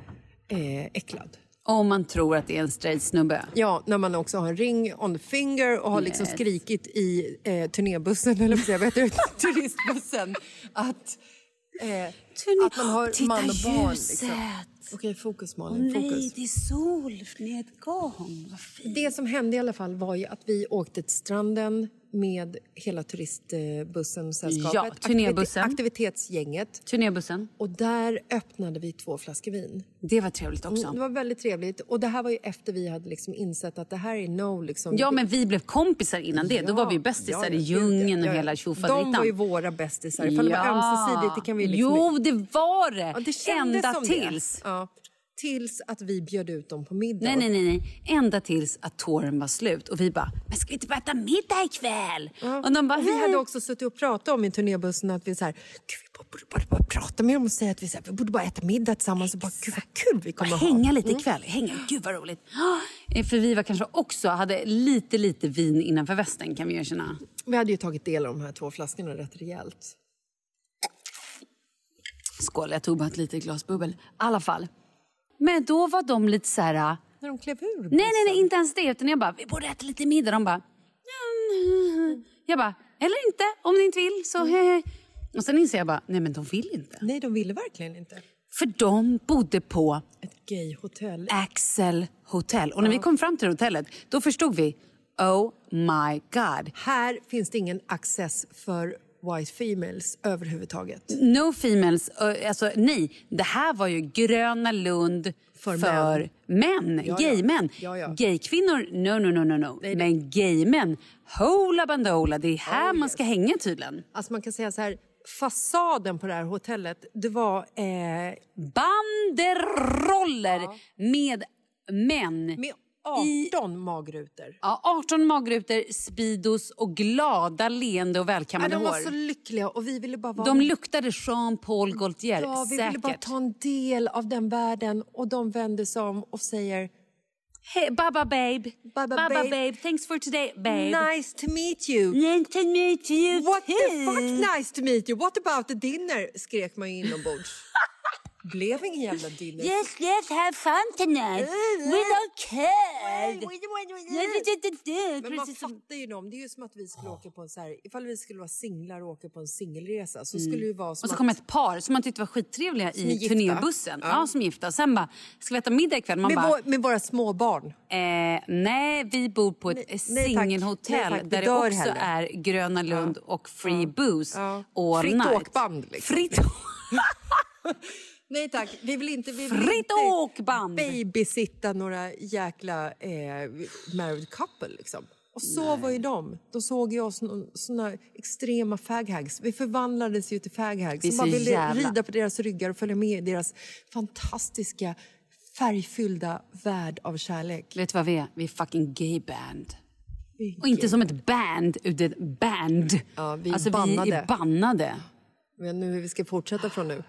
S1: eh, äcklad.
S3: Om man tror att det är en straight snubbe.
S1: Ja, när man också har en ring on the finger och har liksom
S3: Yes.
S1: skrikit i eh, turnébussen, eller vad heter det? turistbussen, att, eh, att man har
S3: Titta
S1: man och barn.
S3: ljuset.
S1: Liksom. Okej, fokus Malin, fokus.
S3: det är solnedgång. Vad fint.
S1: Det som hände i alla fall var ju att vi åkte till stranden med hela turistbussen, sällskapet,
S3: Ja, turnébussen.
S1: aktivite- aktivitetsgänget.
S3: Turnébussen.
S1: Och där öppnade vi två flaskor vin.
S3: Det var trevligt också.
S1: Mm, Det var väldigt trevligt. Och det här var ju efter vi hade liksom insett att det här är no liksom.
S3: Ja, men vi blev kompisar innan det. Då var vi bästisar i djungeln och
S1: ja, ja.
S3: hela
S1: De
S3: tjofaderittan.
S1: var ju våra bästisar. Ifall det var ömsesidigt, det kan vi liksom...
S3: Jo, det var det.
S1: Ja, det kändes
S3: Ända
S1: som
S3: tills.
S1: Det. Ja, tills att vi bjöd ut dem på middag.
S3: Nej, nej, nej, nej. Ända tills att tåren var slut. Och vi bara, men ska vi inte bara äta middag ikväll? Och de bara,
S1: Och vi hade också suttit och pratat om i turnébussen att vi så här, Gud, vi borde bara, bara prata med dem och säga att vi, så här, vi borde bara äta middag tillsammans och bara, gud vad kul vi kommer
S3: Bara
S1: ha.
S3: hänga lite
S1: Mm.
S3: ikväll. Hänga. Gud vad roligt. Eh, För vi var kanske också, hade lite, lite vin innanför västen kan vi erkänna.
S1: Vi hade ju tagit del av de här två flaskorna rätt rejält.
S3: Skål, jag tog bara ett litet glas bubbel. I alla fall. Men då var de lite så här... äh,
S1: När de klev ur
S3: Nej, nej, nej, inte ens det. Utan jag bara, vi borde äta lite middag. De bara... "Mm." Jag bara, eller inte. Om ni inte vill så hehe. Och sen inser jag bara, nej men de vill inte.
S1: Nej, de ville verkligen inte.
S3: För de bodde på
S1: Ett gayhotell.
S3: Axel Hotel. Och när vi kom fram till hotellet, då förstod vi, oh my god.
S1: Här finns det ingen access för white females överhuvudtaget.
S3: No females, alltså nej. Det här var ju Gröna Lund
S1: För
S3: för, män.
S1: Ja, ja.
S3: Gaymän.
S1: Ja, ja.
S3: Gaykvinnor, no, no, no, no, no.
S1: Nej.
S3: Men gaymän, hola bandola, det är här
S1: Oh,
S3: man
S1: yes.
S3: ska hänga tydligen.
S1: Alltså man kan säga så här, fasaden på det här hotellet, det var... Eh,
S3: Banderoller med män.
S1: med 18 magrutor.
S3: Ja, 18 magrutor, Speedos och glada, leende och
S1: Ja,
S3: välkammade
S1: de var
S3: hår.
S1: så lyckliga och vi ville bara vara...
S3: De luktade Jean-Paul Gaultier,
S1: Ja, vi
S3: säkert.
S1: ville bara ta en del av den världen och de vände sig om och säger
S3: Hey, baba babe.
S1: Baba,
S3: Baba
S1: babe.
S3: babe. Thanks for today, babe.
S1: Nice to meet you.
S3: Nice to meet you
S1: What the
S3: too.
S1: fuck nice to meet you? What about the dinner? skrek man ju inombords. Blev ingen jävla dinner.
S3: Yes, let's have fun tonight. We don't care.
S1: Men man fattar ju dem. Det är ju som att vi skulle åka på en så här, ifall vi skulle vara singlar och åka på en singelresa så skulle det ju vara som
S3: Och så
S1: att,
S3: kom ett par som man tyckte var skittrevliga i turnébussen. Ja.
S1: Ja.
S3: som gifta. Sen bara, ska vi äta middag ikväll? Man
S1: med,
S3: bara,
S1: vår, med våra små barn.
S3: eh, nej, vi bor på ett singelhotell där det också
S1: hellre.
S3: är Gröna Lund och free booze
S1: Ja.
S3: all
S1: Fritt
S3: night.
S1: åkband, liksom.
S3: Fritt
S1: Nej tack, vi vill inte, vi vill
S3: Fritt åkband!
S1: babysitta några jäkla eh, married couple liksom. Och så var ju de. De såg ju oss såna extrema faghags. Vi förvandlades ju till faghags
S3: Vi är
S1: som bara
S3: så
S1: ville
S3: jävla-
S1: rida på deras ryggar och följa med i deras fantastiska färgfyllda värld av kärlek.
S3: Vet du vad vi är? Vi är fucking gay band.
S1: Vi
S3: Och inte som ett band, utan band.
S1: Ja, vi är
S3: alltså vi
S1: bannade.
S3: är bannade.
S1: Men nu hur vi ska fortsätta från nu.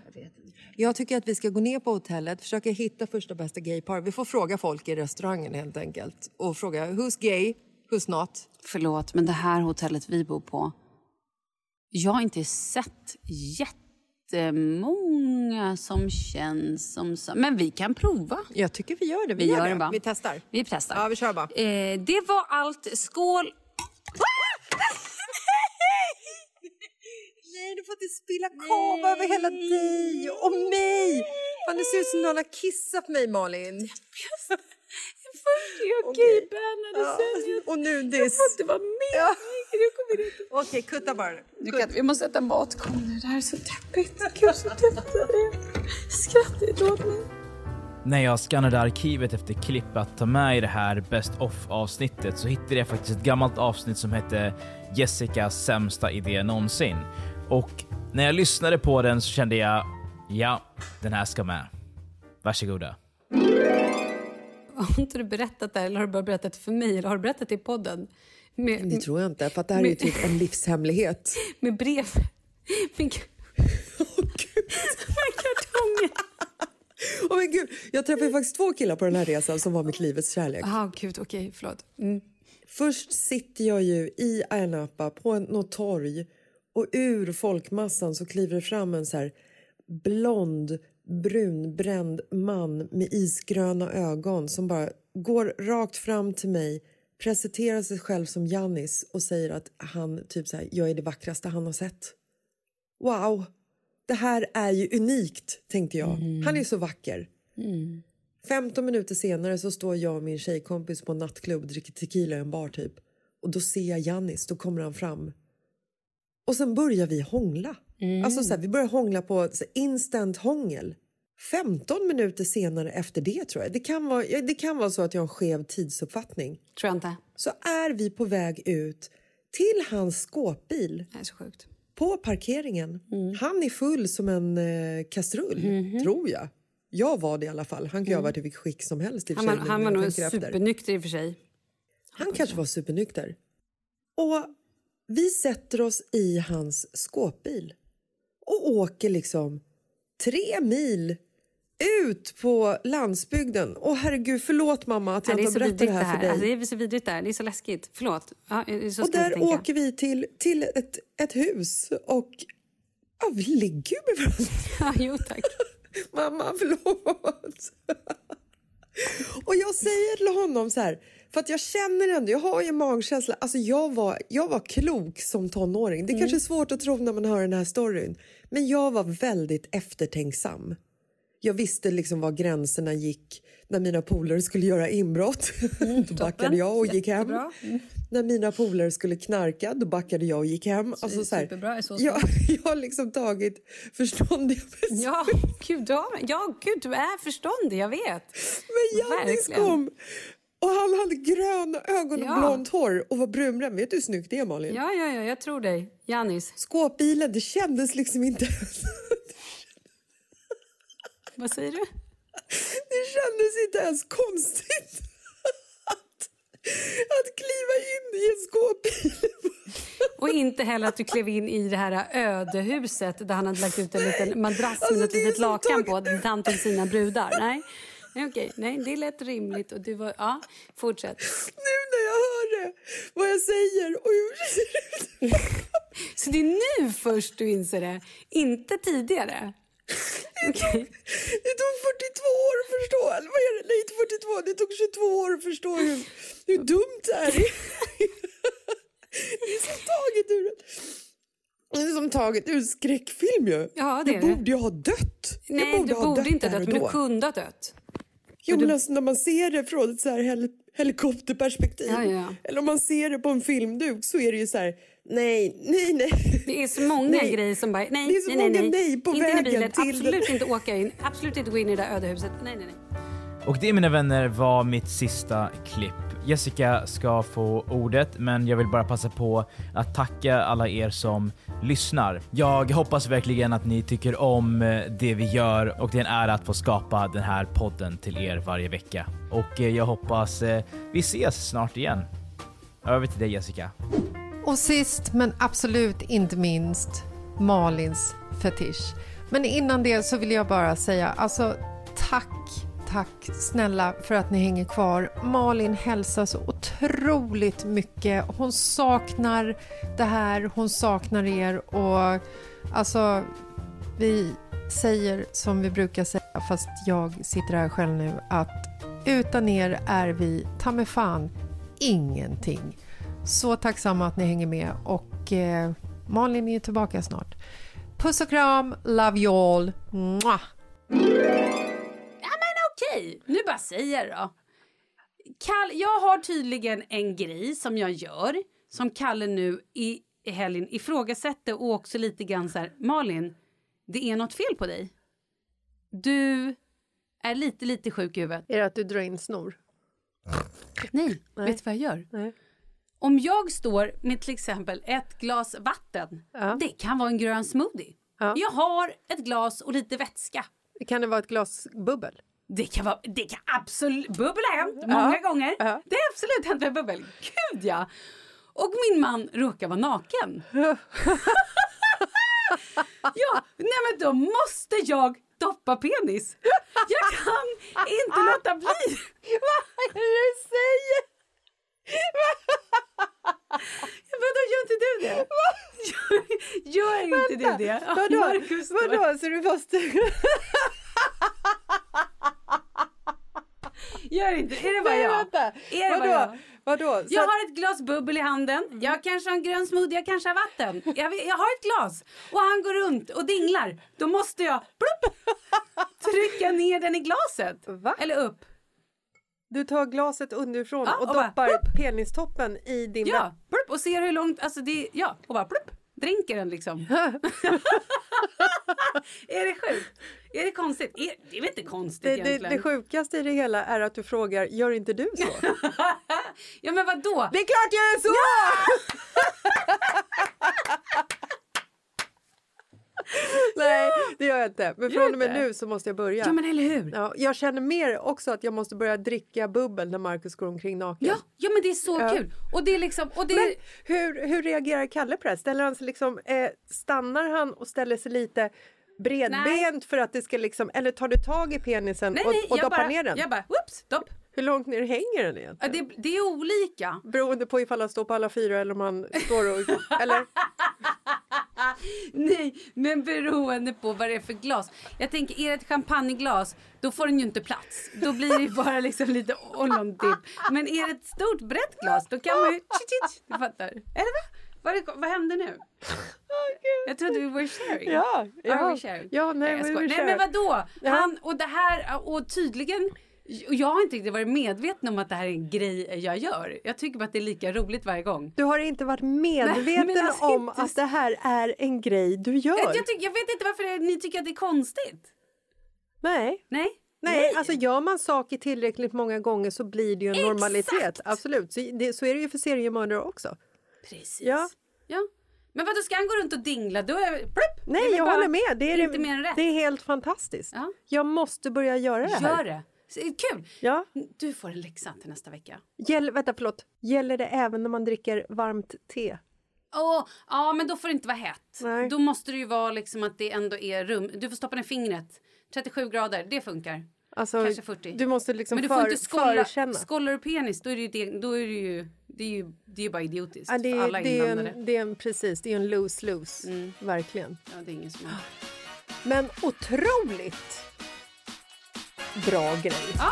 S1: Jag tycker att vi ska gå ner på hotellet, försöka hitta första bästa gaypar. Vi får fråga folk i restaurangen helt enkelt. Och fråga who's gay, who's not.
S3: Förlåt, men det här hotellet vi bor på. Jag har inte sett jättemånga som känns som... Men vi kan prova.
S1: Jag tycker vi gör det. Vi,
S3: Vi
S1: gör,
S3: gör
S1: det.
S3: va?
S1: Vi testar.
S3: Vi testar.
S1: Ja, vi kör bara.
S3: Eh, det var allt. Skål!
S1: Nej, du får inte spilla kava över hela dig och mig. Fan, det ser ut som någon har kissat på mig, Malin.
S3: Först är jag gaybannad och sen jag...
S1: Och nu det...
S3: Jag får inte vara med.
S1: Ja.
S3: Nu.
S1: Okej, kutta bara.
S3: Du kan, vi måste äta matkorn nu. Det här är så deppigt. Gud, så deppigt. Åt mig.
S2: När jag skannade arkivet efter klipp att ta med i det här Best of avsnittet så hittade jag faktiskt ett gammalt avsnitt som hette Jessicas sämsta idé någonsin. Och när jag lyssnade på den så kände jag, ja, den här ska med. Varsågoda.
S3: Har inte du berättat det här, eller har du bara berättat det för mig eller har du berättat det i podden? Med,
S1: Det tror jag inte, för att det här är ju typ en livshemlighet.
S3: med brev. Med, med kartonger.
S1: Åh men gud, jag träffade faktiskt två killar på den här resan som var mitt livets kärlek.
S3: Jaha, gud, okej, förlåt. Mm.
S1: Först sitter jag ju i Ayia på en, något torg och ur folkmassan så kliver det fram en så här blond, brunbränd man med isgröna ögon som bara går rakt fram till mig, presenterar sig själv som Jannis och säger att han typ så här, jag är det vackraste han har sett. Wow, det här är ju unikt, tänkte jag. Han är så vacker. 15 minuter senare så står jag och min tjejkompis på en nattklubb och dricker tequila i en bar typ. Och då ser jag Jannis, då kommer han fram. Och sen börjar vi hångla. Alltså så här, vi börjar hångla på instant hångel. 15 minuter senare efter det tror jag. Det kan, vara, det kan vara så att jag har en skev tidsuppfattning.
S3: Tror jag inte.
S1: Så är vi på väg ut till hans skåpbil.
S3: Det är så sjukt.
S1: På parkeringen. Han är full som en eh, kastrull, tror jag. Jag var det i alla fall. Han kan ju ha varit i vilket skick som helst.
S3: Han, var- han var nog
S1: efter.
S3: supernykter i och för sig.
S1: Han kanske var supernykter. Och vi sätter oss i hans skåpbil och åker liksom tre mil ut på landsbygden. Åh herregud, förlåt mamma att jag inte har berättat det här för dig.
S3: Alltså, det är så vidrigt det här. Det är så läskigt. Förlåt. Ja, så
S1: och där åker vi till, till ett, ett hus och ja, vi ligger ju med varandra.
S3: Ja, jo tack.
S1: Mamma, förlåt. och jag säger till honom så här, för att jag känner ändå, jag har ju en magkänsla. Alltså jag var, jag var klok som tonåring. Det
S3: Mm.
S1: kanske är svårt att tro när man hör den här storyn. Men jag var väldigt eftertänksam. Jag visste liksom var gränserna gick när mina polare skulle göra inbrott. då backade jag och gick hem.
S3: Mm.
S1: När mina polare skulle knarka, då backade jag och gick hem. Alltså, så här,
S3: Superbra, är så
S1: jag, jag har liksom tagit förståndiga beslut.
S3: Ja, gud, ja, gud, du är förståndig, jag vet.
S1: Men Jannis kom och han hade gröna ögon och
S3: Ja.
S1: blont hår och var brunbränd. Vet du hur snyggt det är Malin?
S3: Ja, ja, ja, jag tror dig. Janis,
S1: Skåpbilen, det kändes liksom inte...
S3: vad säger du?
S1: Det kändes inte ens konstigt att, att kliva in i en skåpbil.
S3: Och inte heller att du klev in i det här ödehuset där han hade lagt ut en liten madrass med ett litet lakan på där han tog sina brudar. Nej, Nej, okej. Nej, det lät rimligt. Och du var, ja, fortsätt.
S1: Nu när jag hör det, vad jag säger och hur det ser ut.
S3: Så det är nu först du inser det, inte tidigare? Okej.
S1: Det tog 42 år att förstå. Eller vad är det? Nej, inte 42. Det tog 22 år att förstå hur, hur dumt det här är. Det är som taget ur det är som taget ur en skräckfilm ju.
S3: Ja, det det.
S1: borde ju ha dött. jag
S3: Nej, du
S1: ha
S3: borde
S1: dött
S3: inte
S1: där
S3: dött, men du kunde ha dött.
S1: Jo, men alltså, när man ser det från ett så här hel helikopterperspektiv
S3: Ja, ja.
S1: eller om man ser det på en filmduk så är det ju så här, nej, nej, nej.
S3: Det är så många
S1: Nej.
S3: grejer som bara... Nej,
S1: Det är så
S3: nej, nej,
S1: många
S3: nej.
S1: nej på
S3: inte in i
S1: vägen
S3: bilen.
S1: till
S3: Absolut inte åka in. Absolut inte gå in i det där ödehuset. Nej, nej, nej.
S2: Och det mina vänner var mitt sista klipp. Jessica ska få ordet, men jag vill bara passa på att tacka alla er som lyssnar. Jag hoppas verkligen att ni tycker om eh, det vi gör och det är en ära att få skapa den här podden till er varje vecka. Och eh, jag hoppas eh, vi ses snart igen. Över till dig Jessica.
S1: Och sist men absolut inte minst Malins fetisch. Men innan det så vill jag bara säga alltså tack, tack snälla för att ni hänger kvar. Malin hälsar så otroligt mycket. Hon saknar det här, hon saknar er och alltså vi säger som vi brukar säga fast jag sitter här själv nu att utan er är vi ta med fan ingenting. Så tacksamma att ni hänger med och eh, Malin är tillbaka snart. Puss och kram, love you all. Mwah.
S3: Ja okej, nu bara säger jag då. Kall, jag har tydligen en grej som jag gör som Kalle nu i, i helgen ifrågasätter och också lite grann så här, Malin, det är något fel på dig. Du är lite, lite sjuk i huvudet.
S1: Är det att du drar in snor?
S3: Nej, vet du vad jag gör? Om jag står med till exempel ett glas vatten, det kan vara en grön smoothie. Jag har ett glas och lite vätska.
S1: Kan det vara ett glas bubbel?
S3: Det kan, vara, det kan absolut... Bubbel har hänt många
S1: Ja.
S3: gånger.
S1: Ja.
S3: Det har absolut hänt med bubbel. Gud ja! Och min man råkar vara naken. ja, nej men då måste jag doppa penis. Jag kan inte låta bli.
S1: Vad är det du säger?
S3: Vadå, gör inte du det? Gör, gör inte du det?
S1: Vadå? Vadå? Så du måste...
S3: Gör inte Är det bara jag?
S1: vänta.
S3: Är det
S1: Vadå?
S3: jag?
S1: Vadå? Så
S3: Jag
S1: att-
S3: har ett glas bubbel i handen. Jag kanske har en grön smoothie, jag kanske har vatten. Jag, jag har ett glas och han går runt och dinglar. Då måste jag plupp, trycka ner den i glaset. Eller upp.
S1: Du tar glaset underifrån
S3: Ja,
S1: och,
S3: och bara,
S1: doppar penistoppen i din
S3: Ja, plupp, och ser hur långt... Alltså det, ja, och bara plupp. Dränker den liksom. är det sjukt? Är det konstigt? Är, det är väl inte konstigt
S1: Det, det,
S3: egentligen?
S1: det sjukaste i det hela är att du frågar, gör inte du så?
S3: ja men vad då?
S1: Det är klart jag är så! Nej, det gör jag inte. Men
S3: Gör
S1: från och med
S3: inte?
S1: nu så måste jag börja.
S3: Ja, men eller hur?
S1: Ja, jag känner mer också att jag måste börja dricka bubbel när Markus går omkring naken.
S3: Ja, ja men det är så
S1: Ja.
S3: kul. Och det är liksom... Och det
S1: Men hur, hur reagerar Kalle på det här? Ställer han sig liksom, eh, stannar han och ställer sig lite bredbent för att det ska liksom, eller tar du tag i penisen
S3: Nej,
S1: och,
S3: nej,
S1: och doppar
S3: bara-
S1: ner den?
S3: jag bara, whoops, dopp.
S1: Hur långt ner hänger den egentligen?
S3: det, det är olika.
S1: Beroende på ifall han står på alla fyra eller om han står och... eller?
S3: Nej, men beroende på vad det är för glas. Jag tänker, är det ett champagneglas, då får den ju inte plats. Då blir det bara liksom lite ollontipp. Men är det ett stort brett glas, då kan man ju... Du fattar. Eller vad? Vad, vad hände nu? Jag trodde vi were sharing.
S1: Ja,
S3: Ja, we sharing.
S1: Ja, nej,
S3: jag
S1: we
S3: nej men vadå? Han, och det här, och tydligen... och Jag har inte riktigt varit medveten om att det här är en grej jag gör. Jag tycker bara att det är lika roligt varje gång.
S1: Du har inte varit
S3: Nej,
S1: medveten
S3: men alltså
S1: om
S3: inte-
S1: att det här är en grej du gör?
S3: Jag, jag, tycker, jag vet inte varför det- ni tycker att det är konstigt.
S1: Nej.
S3: Nej.
S1: Nej, alltså gör man saker tillräckligt många gånger så blir det ju en
S3: Exakt.
S1: normalitet. Absolut. Så, det, så är det ju för seriemördare också.
S3: Precis.
S1: Ja.
S3: Ja. Men vad då ska han gå runt och dingla? Då är plupp, är
S1: Nej, jag håller med. Det är,
S3: inte mer än rätt.
S1: det är helt fantastiskt.
S3: Ja.
S1: Jag måste börja göra det här.
S3: Gör det. Kul!
S1: Ja.
S3: Du får en läxa till nästa vecka.
S1: Gäll, vänta, förlåt. Gäller det även när man dricker varmt te?
S3: Åh, ja, men då får det inte vara hett.
S1: Nej.
S3: Då måste det ju vara liksom att det ändå är rum. Du får stoppa ner fingret. 37 grader, det funkar.
S1: Alltså,
S3: Kanske 40.
S1: Du måste liksom
S3: men du
S1: för,
S3: får inte skålla,
S1: förkänna.
S3: skållar du penis, då är det ju, det, då är det ju, det är ju, det är ju bara idiotiskt
S1: Ja, det,
S3: för
S1: är,
S3: alla
S1: det, är
S3: inblandade.
S1: en, det är en, precis, det är en lose-lose. Verkligen.
S3: Ja, det är ingen som har...
S1: Men otroligt bra grej.
S3: Ja.